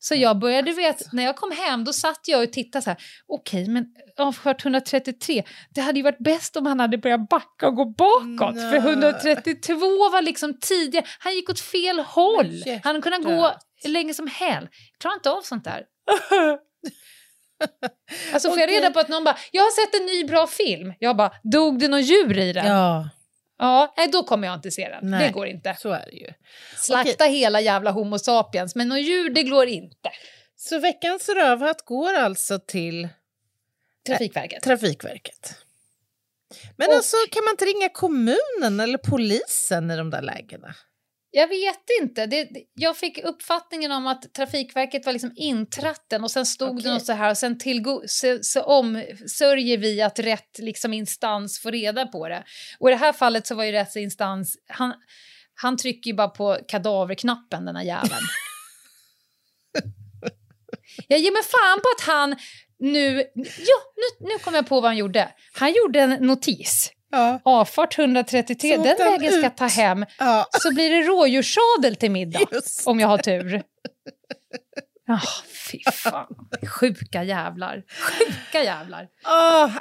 Så jag började veta, när jag kom hem då satt jag och tittade så här, okej men avfört 133, det hade ju varit bäst om han hade börjat backa och gå bakåt, för Nej. 132 var liksom tidigare, han gick åt fel håll, han kunde gå hjärtat. länge som hell. Jag klarar inte av sånt där. Alltså får jag Okej. reda på att någon bara, jag har sett en ny bra film. Jag bara, dog det någon djur i den? Ja. Ja, nej då kommer jag inte se den. Nej. Det går inte. så är det ju. Slakta hela jävla Homo sapiens, men någon djur det går inte. Så veckans rövhatt går alltså till Trafikverket. Trafikverket. Men Och- alltså, kan man inte ringa kommunen eller polisen i de där lägena? Jag vet inte. Det, det- jag fick uppfattningen om att Trafikverket var liksom intratten och sen stod det Okej. något så här och sen tillgo- så, så om, sörjer vi att rätt liksom instans får reda på det. Och i det här fallet så var ju rätt instans, han, han trycker ju bara på kadaverknappen den här jäveln. jag ger mig fan på att han nu, ja nu, nu kom jag på vad han gjorde. Han gjorde en notis. Ja. Avfart 133, Så den vägen ska ut. ta hem ja. så blir det rådjurssadel till middag Just om jag har tur. Ja, fy fan. Sjuka jävlar. Sjuka jävlar.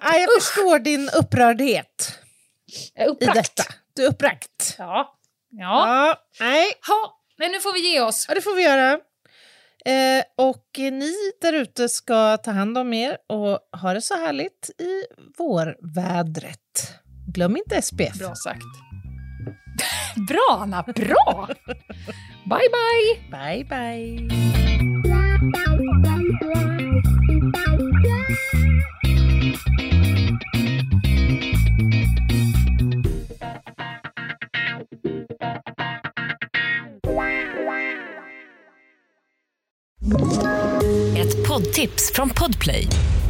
Nej, jag förstår din upprördhet Jag är i uppbragt. detta. Du är uppbragt. Ja. Ja. Ja, nej, Ha. Men nu får vi ge oss. ja, det får vi göra. Eh, och ni där ute ska ta hand om er och ha det så härligt i vårvädret. Glöm inte SPF. Bra sagt. Bra, Anna. Bra! Bye, bye! Bye, bye. Ett poddtips från Podplay.